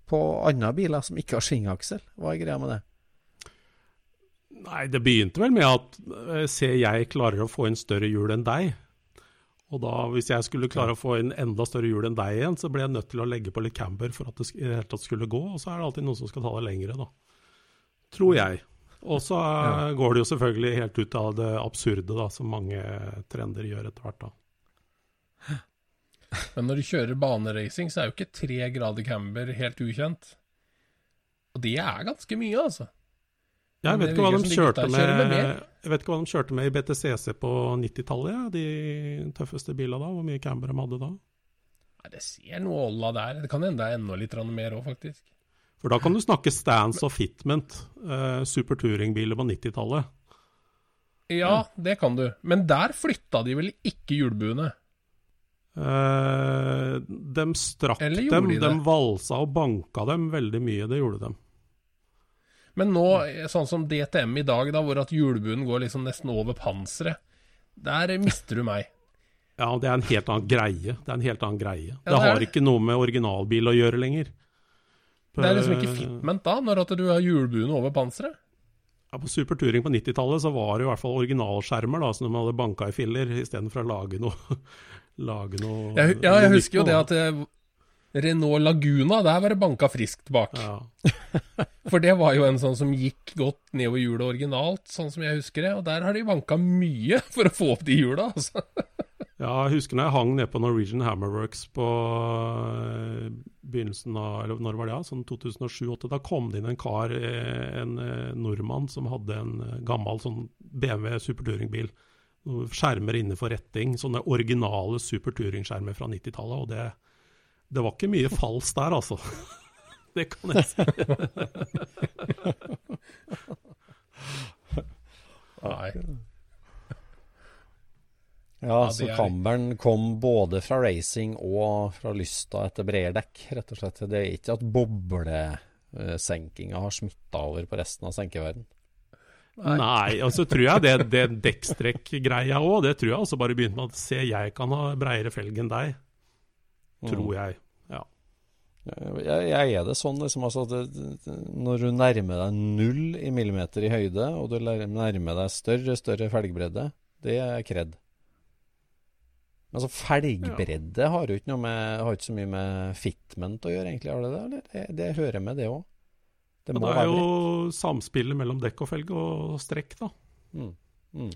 På andre biler som ikke har svingaksel? Hva er greia med det? Nei, det begynte vel med at eh, se, jeg klarer å få inn større hjul enn deg. Og da, hvis jeg skulle klare å få inn enda større hjul enn deg igjen, så ble jeg nødt til å legge på litt camber for at det i det hele tatt skulle gå. Og så er det alltid noen som skal ta det lengre, da. Tror jeg. Og så ja. går det jo selvfølgelig helt ut av det absurde, da, som mange trender gjør etter hvert, da. Men når du kjører baneracing, så er jo ikke tre grader camber helt ukjent. Og det er ganske mye, altså. Jeg vet ikke hva de kjørte med, med jeg vet ikke hva de kjørte med i BTCC på 90-tallet, ja, de tøffeste bilene da. Hvor mye camber de hadde da. Nei, det ser noe olla der. Det kan hende det er enda litt mer òg, faktisk. For da kan du snakke stance og fitment. Uh, super touringbiler på 90-tallet. Ja, det kan du. Men der flytta de vel ikke hjulbuene? Uh, de strakk dem, de de, valsa og banka dem veldig mye. Det gjorde de. Men nå, sånn som DTM i dag, da, hvor at hjulbuen går liksom nesten over panseret, der mister du meg. Ja, det er en helt annen greie. Det er en helt annen greie. det det er har det. ikke noe med originalbil å gjøre lenger. Det er liksom ikke Eh, fitment da, når at du har hjulbuene over panseret? Ja, på Super Touring på 90-tallet så var det i hvert fall originalskjermer da, som de hadde banka i filler, istedenfor å lage noe, lage noe Jeg, ja, jeg husker jo det at eh, Renault Laguna, der var det banka friskt bak. ja. For det var jo en sånn som gikk godt nedover hjulet originalt, sånn som jeg husker det. Og der har de banka mye for å få opp de hjula, altså. ja, jeg husker når jeg hang nede på Norwegian Hammerworks på eh, begynnelsen av Eller når var det? ja? Sånn 2007-2008. Da kom det inn en kar, eh, en eh, nordmann, som hadde en gammel sånn BMW Super Touring-bil. Skjermer innenfor retting. Sånne originale Super Touring-skjermer fra 90-tallet. Og det, det var ikke mye fals der, altså. Det kan jeg si. Nei. Ja, så er- kom både fra racing og fra lysta etter brederdekk, rett og slett. Det er ikke at boblesenkinga har smitta over på resten av senkeverden. Nei, og så tror jeg det, det dekkstrekk-greia òg, det tror jeg også bare begynte med at se, jeg kan ha breiere felg enn deg. Tror jeg. Ja. Jeg, jeg er det sånn, liksom, altså, det, det, når du nærmer deg null i millimeter i høyde, og du nærmer deg større større felgbredde, det er kred. Men altså, felgbredde har jo ikke noe med Har ikke så mye med fitment å gjøre, egentlig, har det det? Eller? Det, det hører med, det òg. Det det er jo samspillet mellom dekk og felg og strekk, da. mm. Mm.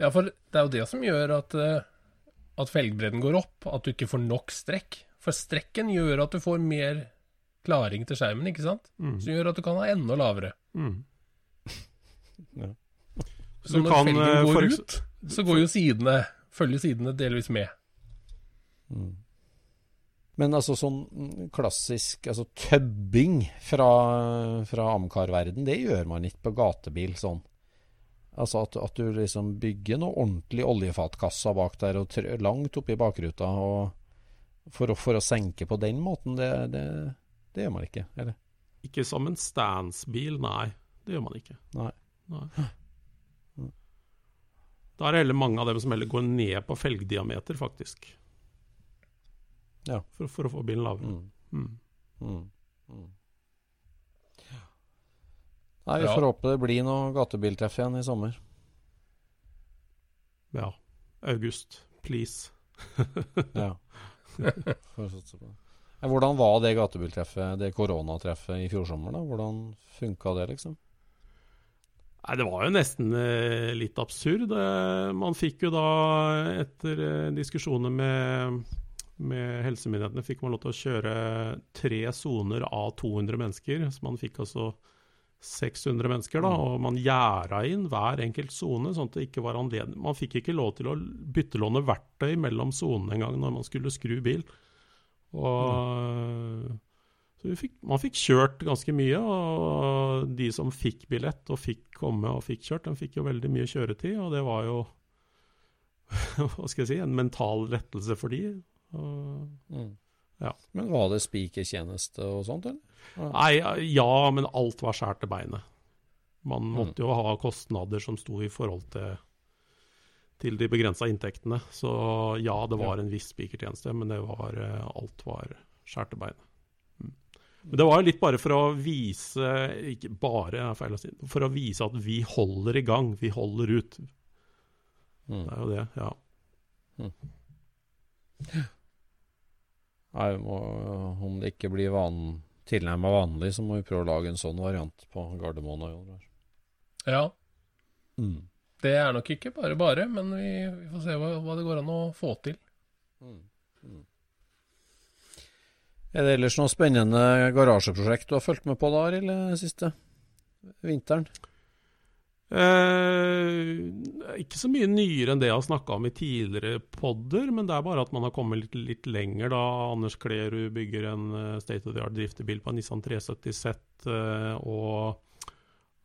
Ja, for det er jo det som gjør at, eh, at felgbredden går opp, at du ikke får nok strekk. For strekken gjør at du får mer klaring til skjermen, ikke sant? Mm. Som gjør at du kan ha enda lavere. Mm. Så Du når kan, felgen eh, går for ut, så går jo sidene, følger sidene delvis med. Mm. Men altså sånn klassisk altså tøbbing fra, fra Amcar-verden, det gjør man ikke på gatebil sånn. Altså at, at du liksom bygger noe ordentlig oljefatkassa bak der og trø, langt oppi bakruta og for, å, for å senke på den måten, det, det, det gjør man ikke. Eller? Ikke som en standsbil, nei. Det gjør man ikke. Nei. Nei. Da er det heller mange av dem som heller går ned på felgdiameter, faktisk. Ja. For, for å få bilen lavere. Mm. Mm. Mm. Nei, vi får håpe det blir noe gatebiltreff igjen i sommer. Ja. August, please. Ja. Får satse på det. Hvordan var det gatebiltreffet, det koronatreffet i fjor sommer? da? Hvordan funka det, liksom? Nei, det var jo nesten eh, litt absurd. Eh, man fikk jo da, etter eh, diskusjoner med, med helsemyndighetene, fikk man lov til å kjøre tre soner av 200 mennesker. Så man fikk altså 600 mennesker, da, og man gjerda inn hver enkelt sone. sånn at det ikke var anledning. Man fikk ikke lov til å byttelåne verktøy mellom sonene engang når man skulle skru bil. Og så vi fikk, man fikk kjørt ganske mye, og de som fikk billett og fikk komme og fikk kjørt, de fikk jo veldig mye kjøretid, og det var jo Hva skal jeg si En mental lettelse for de. Og, Mm. Ja. Men var det spikertjeneste og sånt, eller? Nei, ja, men alt var skåret til beinet. Man måtte jo ha kostnader som sto i forhold til, til de begrensa inntektene. Så ja, det var en viss spikertjeneste, men det var, eh, alt var skåret til beinet. Mm. Men det var jo litt bare for å vise Ikke bare, er feil å si. For å vise at vi holder i gang. Vi holder ut. Mm. Det er jo det, ja. Nei, må, om det ikke blir van, tilnærmet vanlig, så må vi prøve å lage en sånn variant på Gardermoen. og. Ja. Mm. Det er nok ikke bare bare, men vi, vi får se hva, hva det går an å få til. Er det ellers noe spennende garasjeprosjekt du har fulgt med på da, eller siste vinteren? Eh, ikke så mye nyere enn det jeg har snakka om i tidligere podder, men det er bare at man har kommet litt, litt lenger da. Anders Klerud bygger en eh, state of the art driftebil på en Nissan 370 Z, eh, og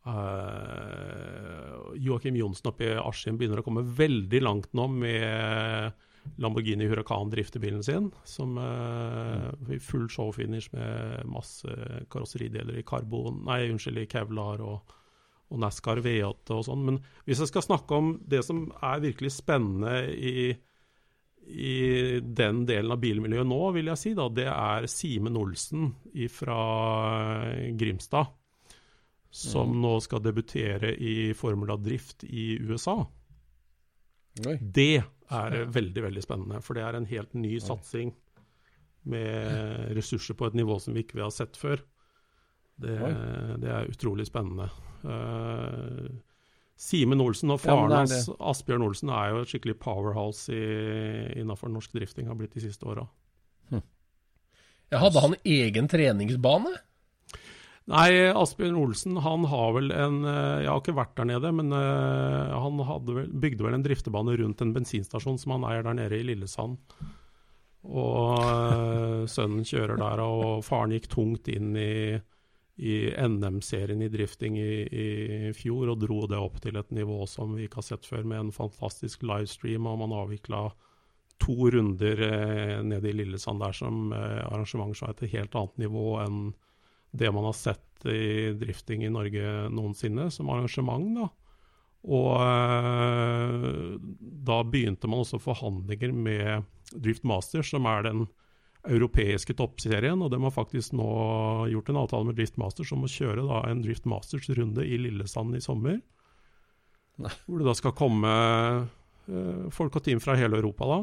eh, Joakim Johnsen oppe i Askim begynner å komme veldig langt nå med Lamborghini Huracan driftebilen sin, som eh, full showfinish med masse karosserideler i karbon, nei, unnskyld, i kevlar og og NASCAR V8 og sånn. Men hvis jeg skal snakke om det som er virkelig spennende i, i den delen av bilmiljøet nå, vil jeg si da, det er Simen Olsen fra Grimstad. Som nå skal debutere i Formula Drift i USA. Oi. Det er veldig, veldig spennende. For det er en helt ny satsing med ressurser på et nivå som vi ikke har sett før. Det, det er utrolig spennende. Uh, Simen Olsen og faren er hans, Asbjørn Olsen, er jo et skikkelig powerhouse innafor norsk drifting, har blitt de siste åra. Ja, hadde han egen treningsbane? Nei, Asbjørn Olsen han har vel en eh, Jeg har ikke vært der nede, men eh, han vel, bygde vel en driftebane rundt en bensinstasjon som han eier der nede i Lillesand. Og sønnen kjører der, og faren gikk tungt inn i, i NM-serien i drifting i, i fjor og dro det opp til et nivå som vi ikke har sett før, med en fantastisk livestream, og man avvikla to runder eh, nede i Lillesand der som eh, arrangement som er et helt annet nivå enn det man har sett i drifting i Norge noensinne, som arrangement. da. Og eh, da begynte man også forhandlinger med Drift Masters, som er den europeiske toppserien. Og de har faktisk nå gjort en avtale med Drift Masters om å kjøre da en Drift Masters-runde i Lillesand i sommer. Nei. Hvor det da skal komme eh, folk og team fra hele Europa da.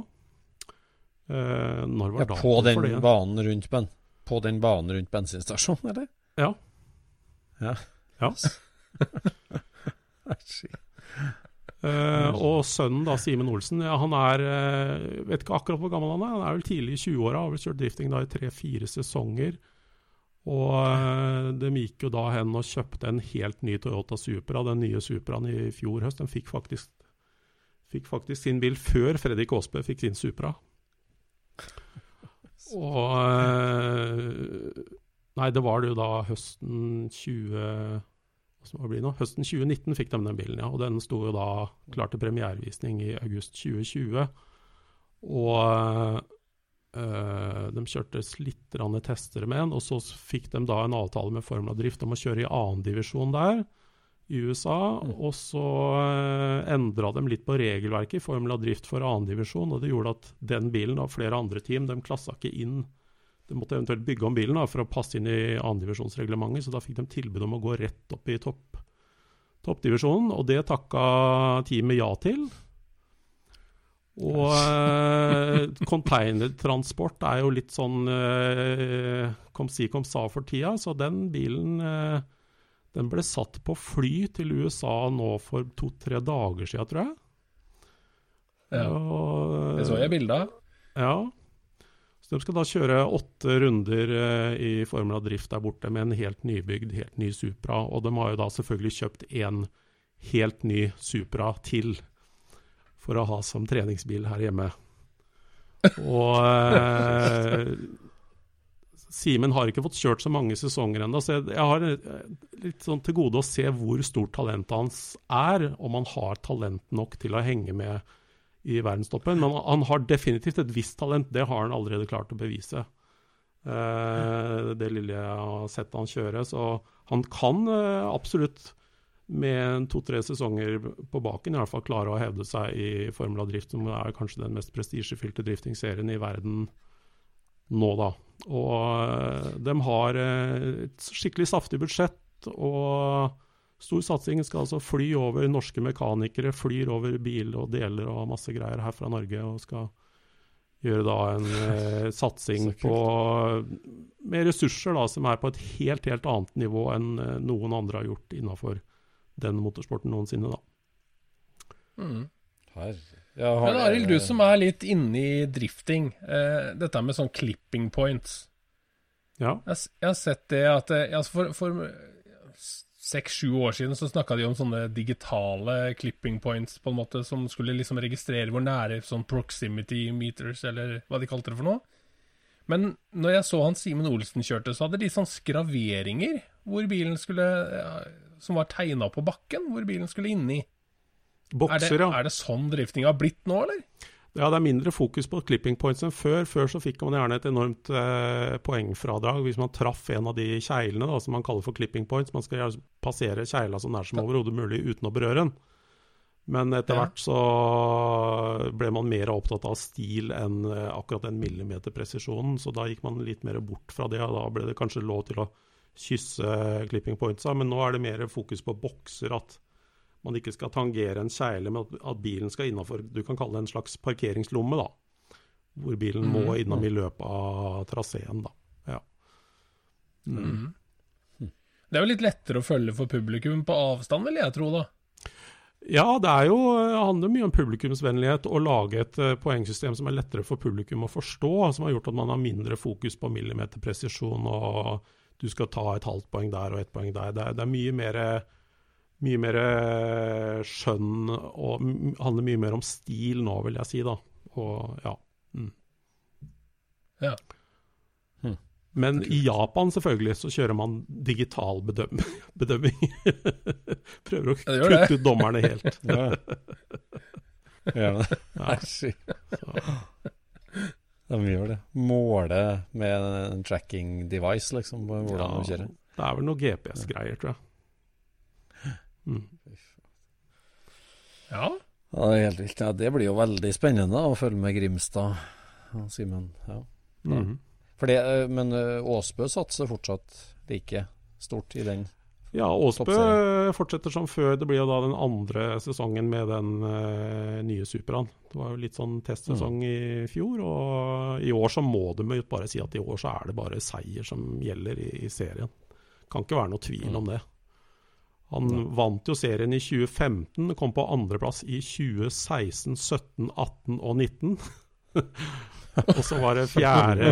Eh, når var Ja, på den for det? banen rundt ben, På den banen rundt bensinstasjonen, eller? Ja. Ja. ja. Eh, og sønnen, da, Simen Olsen, ja, han er uh, Vet ikke akkurat hvor gammel han er. Han er vel tidlig i 20-åra. Har vel kjørt drifting da i tre-fire sesonger. Og uh, de gikk jo da hen og kjøpte en helt ny Toyota Supra, den nye Supraen i fjor høst. Den fikk faktisk, fikk faktisk sin bil før Fredrik Aasbø fikk sin Supra. Og Nei, det var det jo da høsten 20 Høsten 2019 fikk de den bilen, ja. Og den sto jo da klar til premierevisning i august 2020. Og øh, de kjørte litt tester med den, og så fikk de da en avtale med Formula Drift om å kjøre i annendivisjon der i USA. Og så øh, endra de litt på regelverket i Formula Drift for annendivisjon, og det gjorde at den bilen og flere andre team de klassa ikke inn de måtte eventuelt bygge om bilen da, for å passe inn i annendivisjonsreglementet, så da fikk de tilbud om å gå rett opp i topp, toppdivisjonen, og det takka teamet ja til. Og eh, containertransport er jo litt sånn eh, kom si kom sa for tida, så den bilen eh, den ble satt på fly til USA nå for to-tre dager siden, tror jeg. Ja. Og, Det så jeg bilde av. ja. Så de skal da kjøre åtte runder eh, i Formel av drift der borte med en helt nybygd, helt ny Supra. Og de har jo da selvfølgelig kjøpt en helt ny Supra til for å ha som treningsbil her hjemme. Og eh, Simen har ikke fått kjørt så mange sesonger ennå, så jeg har eh, litt sånn til gode å se hvor stort talentet hans er, om han har talent nok til å henge med i verdenstoppen. Men han har definitivt et visst talent, det har han allerede klart å bevise. Eh, det lille jeg har sett han kjøre. Så han kan eh, absolutt med to-tre sesonger på baken i hvert fall klare å hevde seg i Formula Drift, som er kanskje den mest prestisjefylte driftingserien i verden nå, da. Og eh, de har et skikkelig saftig budsjett og stor satsing. Skal altså fly over norske mekanikere, flyr over bil og deler og masse greier her fra Norge. og skal gjøre da en eh, satsing på med ressurser da, som er på et helt, helt annet nivå enn eh, noen andre har gjort innafor den motorsporten noensinne, da. Mm. Her. Ja, har Men Arild, du som er litt inne i drifting. Eh, dette med sånn clipping points. Ja. Jeg, jeg har sett det at eh, altså For, for seks-sju år siden så snakka de om sånne digitale clipping points, på en måte, som skulle liksom registrere hvor nære sånn proximity meters, eller hva de kalte det for noe. Men når jeg så han Simen Olsen kjørte, så hadde de sånn skraveringer hvor bilen skulle Som var tegna på bakken, hvor bilen skulle inni. Er det, Bokser, ja. er det sånn drifting har blitt nå, eller? Ja, det er mindre fokus på clipping points enn før. Før så fikk man gjerne et enormt eh, poengfradrag hvis man traff en av de kjeglene da, som man kaller for clipping points. Man skal passere kjegla så nær som overhodet mulig uten å berøre den. Men etter hvert så ble man mer opptatt av stil enn eh, akkurat den millimeterpresisjonen, så da gikk man litt mer bort fra det. og Da ble det kanskje lov til å kysse clipping pointsa, men nå er det mer fokus på bokser. at man ikke skal tangere en kjegle, men at, bilen skal innafor Du kan kalle det en slags parkeringslomme, da. Hvor bilen må innom i løpet av traseen, da. Ja. Mm. Det er jo litt lettere å følge for publikum på avstand, vil jeg tro, da. Ja, det er jo, handler mye om publikumsvennlighet å lage et eh, poengsystem som er lettere for publikum å forstå, som har gjort at man har mindre fokus på millimeterpresisjon og du skal ta et halvt poeng der og ett poeng der. Det er, det er mye mer mye mer eh, skjønn og handler mye mer om stil nå, vil jeg si, da. Og ja. Mm. Ja. Men i Japan selvfølgelig så kjører man digital bedøm bedømming. Prøver å Ja, det kutte ut dommerne helt. Ja. Gjør det? De gjør det. Måle med en tracking device, liksom, hvordan ja, de kjører. Det er vel noe GPS-greier, tror jeg. Mm. Ja. Ja, det er helt vilt. Ja, det blir jo veldig spennende å følge med Grimstad og Simen. Ja. For det, eh, men eh, Åsbø satser fortsatt like stort i den. Ja, Åsbø fortsetter som før. Det blir jo da den andre sesongen med den uh, nye Superaen. Det var jo litt sånn testsesong Mm. i fjor, og i år så må du bare si at i år så er det bare seier som gjelder i, i serien. Kan ikke være noe tvil Mm. om det. Han vant jo serien i 2015, kom på andreplass i 2016, 17, 18 og 19. og så var det fjerde,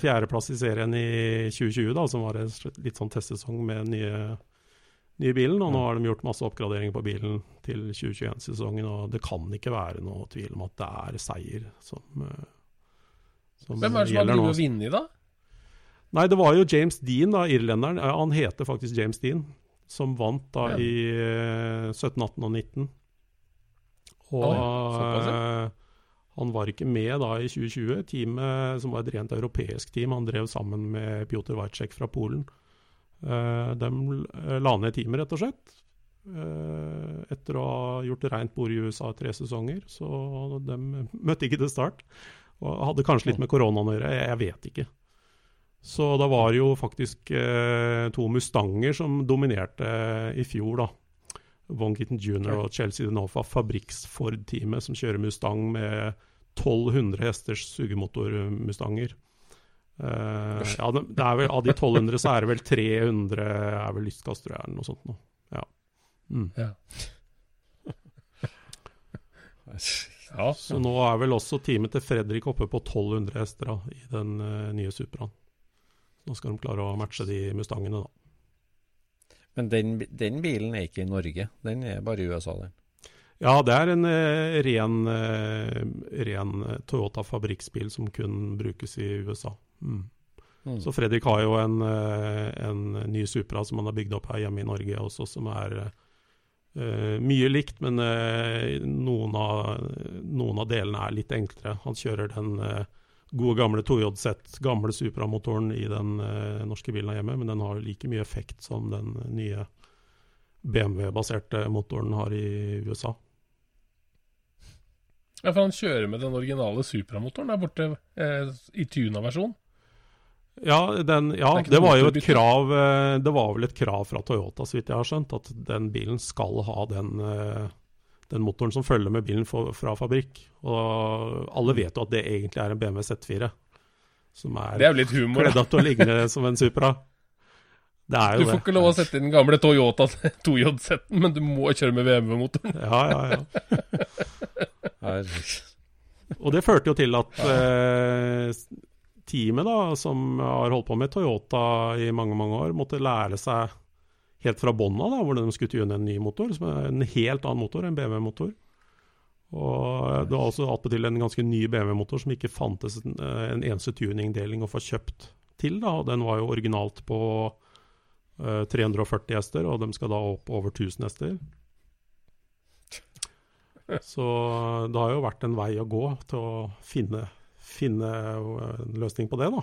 fjerdeplass i serien i 2020, da, som var en litt sånn testsesong med den nye, nye bilen. Og nå har de gjort masse oppgraderinger på bilen til 2021-sesongen, og det kan ikke være noe tvil om at det er seier som, eh, som Hvem er det som har drevet og vunnet, da? Nei, det var jo James Dean, da, irlenderen. Han heter faktisk James Dean. Som vant da Ja. i eh, 17, 18 og 19. Og Oi, eh, han var ikke med da i 2020. Teamet, som var et rent europeisk team, han drev sammen med Pjotr Wajcek fra Polen. Eh, de la ned teamet, rett og slett. Eh, etter å ha gjort rent bord i USA tre sesonger. Så de møtte ikke til start. Og hadde kanskje litt med koronaen å gjøre, jeg vet ikke. Så da var det jo faktisk eh, to Mustanger som dominerte i fjor, da. Von Gitten jr. og Chelsea Denofa, fabrikks-Ford-teamet som kjører Mustang med 1200 hesters sugemotor-Mustanger. Uh, ja, det, det vel, av de 1200 så er det vel 300 er vel lystkastere eller noe sånt noe. Ja. Mm. Ja. Ja. Så nå er vel også teamet til Fredrik oppe på 1200 hester da, i den uh, nye Supraen. Nå skal de klare å matche de Mustangene, da. Men den, den bilen er ikke i Norge, den er bare i USA, den. Ja, det er en eh, ren, eh, ren eh, Toyota fabrikksbil som kun brukes i USA. Mm. Mm. Så Fredrik har jo en, eh, en ny Supra som han har bygd opp her hjemme i Norge også, som er eh, mye likt, men eh, noen, av, noen av delene er litt enklere. Han kjører den eh, gode gamle Toyota-sett, gamle Supra-motoren i den eh, norske bilen her hjemme, men den har like mye effekt som den nye BMW-baserte motoren har i USA. Ja, for han kjører med den originale Supra-motoren der borte eh, i tuna-versjon. Ja, den, ja Det det, var jo et krav eh, Det var vel et krav fra Toyota, så vidt jeg har skjønt, at den bilen skal ha den, eh, den motoren som følger med bilen for, fra fabrikk. Og alle vet jo at det egentlig er en BMW Z4, som er, Det er jo litt humor. kledd til å ligne som en Supra. Det er Du får det. ikke lov å sette inn den gamle Toyota 2JZ-en, men du må kjøre med BMW-motoren. Ja, ja, ja. Og det førte jo til at eh, teamet, da, som har holdt på med Toyota i mange mange år, måtte lære seg helt fra bånn av hvordan de skulle tune en ny motor, som er en helt annen motor, enn BMW-motor. Og det var også attpåtil en ganske ny BMW-motor som ikke fantes en, eh, en eneste tuningdeling å få kjøpt til. da, og Den var jo originalt på uh, 340 hester, og de skal da opp over 1000 hester. Så det har jo vært en vei å gå til å finne, finne eh, en løsning på det, da.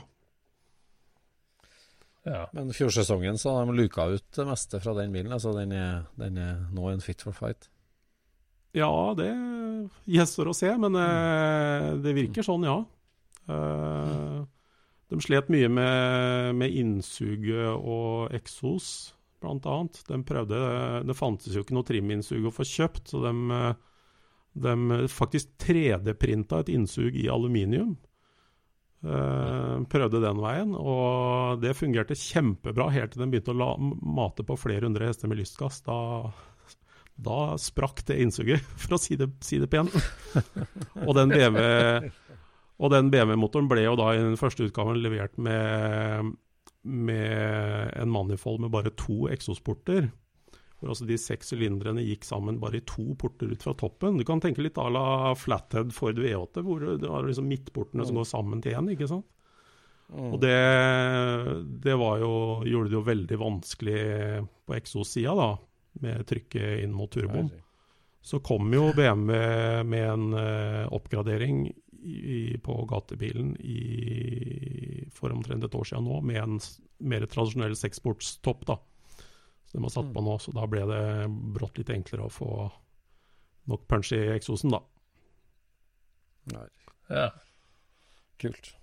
Ja. Men fjorsesongen så har de luka ut det meste fra den bilen. Altså den er, den er nå en fit for fight. Ja, det gjenstår å se, men eh, det virker sånn, ja. Eh, de slet mye med, med innsuget og eksos, annet. De prøvde, det fantes jo ikke noe triminnsug å få kjøpt, så de, eh, de faktisk 3D-printa et innsug i aluminium. Eh, prøvde den veien, og det fungerte kjempebra helt til den begynte å la, mate på flere hundre hester med lystgass. Da, da sprakk det innsuget, for å si det, si det pent. og den BMW BMW-motoren ble jo da i den første utgaven levert med, med en manifold med bare to eksosporter. Hvor altså de seks sylindrene gikk sammen bare i to porter ut fra toppen. Du kan tenke litt à la Flathead Ford V8, hvor du har liksom midtportene som går sammen til én, ikke sant. Og det, det var jo, gjorde det jo veldig vanskelig på eksos-sida, da, med trykket inn mot turboen. Så kom jo BMW med en uh, oppgradering i, på gatebilen i, for omtrent et år siden nå, med en mer tradisjonell seksportstopp. da. De har satt på nå, så da ble det brått litt enklere å få nok punch i eksosen, da. Nei. Ja. Kult.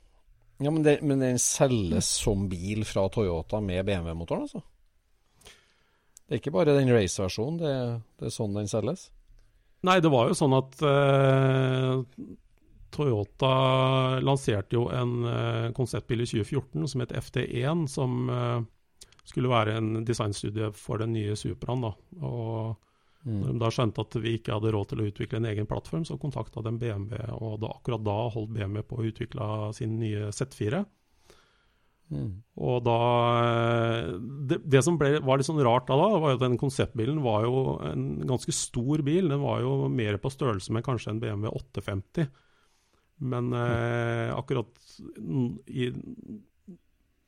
Ja, men, det, men den selges som bil fra Toyota med BMW-motoren, altså? Det er ikke bare den race-versjonen, det, det er sånn den selges? Nei, det var jo sånn at eh, Toyota lanserte jo en eh, konseptbil i 2014 som het FT1, som eh, skulle være en designstudie for den nye Supraen. da. Og når de da skjønte at vi ikke hadde råd til å utvikle en egen plattform, så kontakta de BMW, og da, akkurat da holdt BMW på å utvikle sin nye Z4. Og da Det, det som ble, var litt sånn rart da, da, var jo at den konseptbilen var jo en ganske stor bil. Den var jo mer på størrelse med kanskje en BMW 850. Men eh, akkurat i,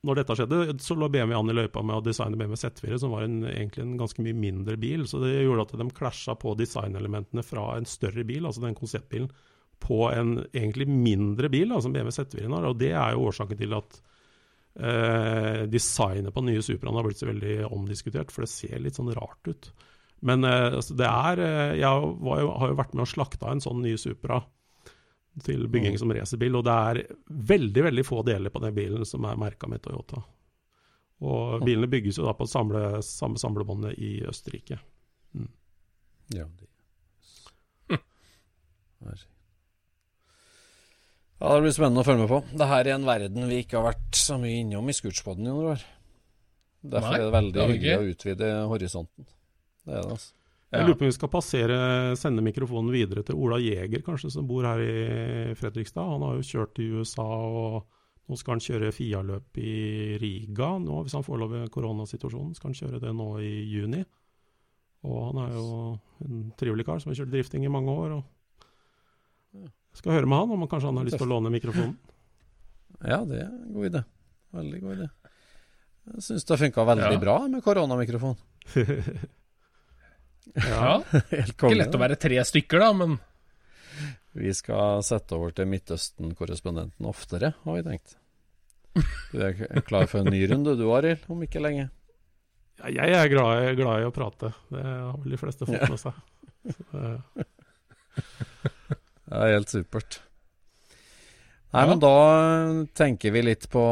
når dette skjedde, så lå BMW an i løypa med å designe BMW Z4, som var en, egentlig en ganske mye mindre bil. Så det gjorde at de klasja på designelementene fra en større bil, altså den konseptbilen, på en egentlig mindre bil, da, som BMW Z4 har. Og det er jo årsaken til at eh, designet på den nye Supraen har blitt så veldig omdiskutert, for det ser litt sånn rart ut. Men eh, altså, det er eh, Jeg jo, har jo vært med og slakta en sånn ny Supra til bygging som racerbil, og det er veldig veldig få deler på den bilen som er merka med Toyota. Og bilene bygges jo da på samle, samme samlebåndet i Østerrike. Ja, det. Herregud. Ja, Det blir spennende å følge med på. Dette er en verden vi ikke har vært så mye innom i Scootspoden i noen år. Derfor Nei, er det veldig det er hyggelig å utvide horisonten. Det er det, altså. Jeg lurer på om vi skal passere, sende mikrofonen videre til Ola Jæger, kanskje, som bor her i Fredrikstad. Han har jo kjørt til USA, og nå skal han kjøre FIA-løp i Riga. Nå, hvis han får lov i koronasituasjonen, skal han kjøre det nå i juni. Og han er jo en trivelig kar som har kjørt drifting i mange år. og jeg skal høre med han om han kanskje han har lyst til å låne mikrofonen. Ja, det er en god idé. Veldig god idé. Jeg syns det funka veldig Ja. bra med koronamikrofon. ja. Helt Ikke lett å være tre stykker, da, men Vi skal sette over til Midtøsten-korrespondenten oftere, har vi tenkt. Du er klar for en ny runde du, Arild, om ikke lenge? Ja, jeg er glad, glad, i å prate. Det har vel de fleste fått med seg. Ja. det er helt supert. Nei, ja. men da tenker vi litt på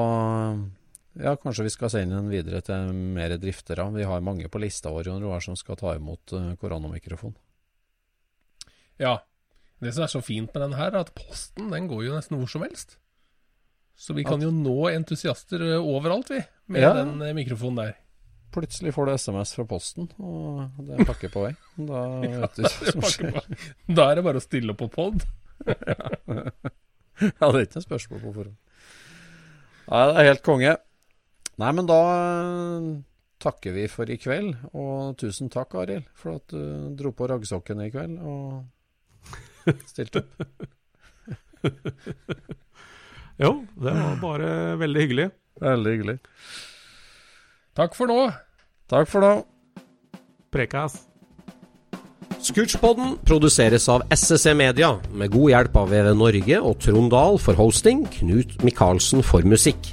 Ja, kanskje vi skal sende den videre til mer driftere. Vi har mange på lista vår Roar, som skal ta imot uh, koronamikrofon. Ja. Det som er så fint med den her, er at posten den går jo nesten hvor som helst. Så vi kan jo nå entusiaster eh, overalt, vi, med ja. den eh, mikrofonen der. Plutselig får du SMS fra posten, og det er pakke på vei. Da vet du hva som skjer. Da er det bare å stille opp på pod. ja, det er ikke noe spørsmål på forhånd. Nei, det er helt konge. Nei, men da eh, takker vi for i kveld. Og tusen takk, Arild, for at du dro på raggsokkene i kveld og stilte opp. Jo, det var bare veldig hyggelig. Veldig hyggelig. Takk for nå. Takk for nå. Prekas. Scootspodden produseres av SSC Media, med god hjelp av VV Norge og Trond Dahl for hosting, Knut Micaelsen for musikk.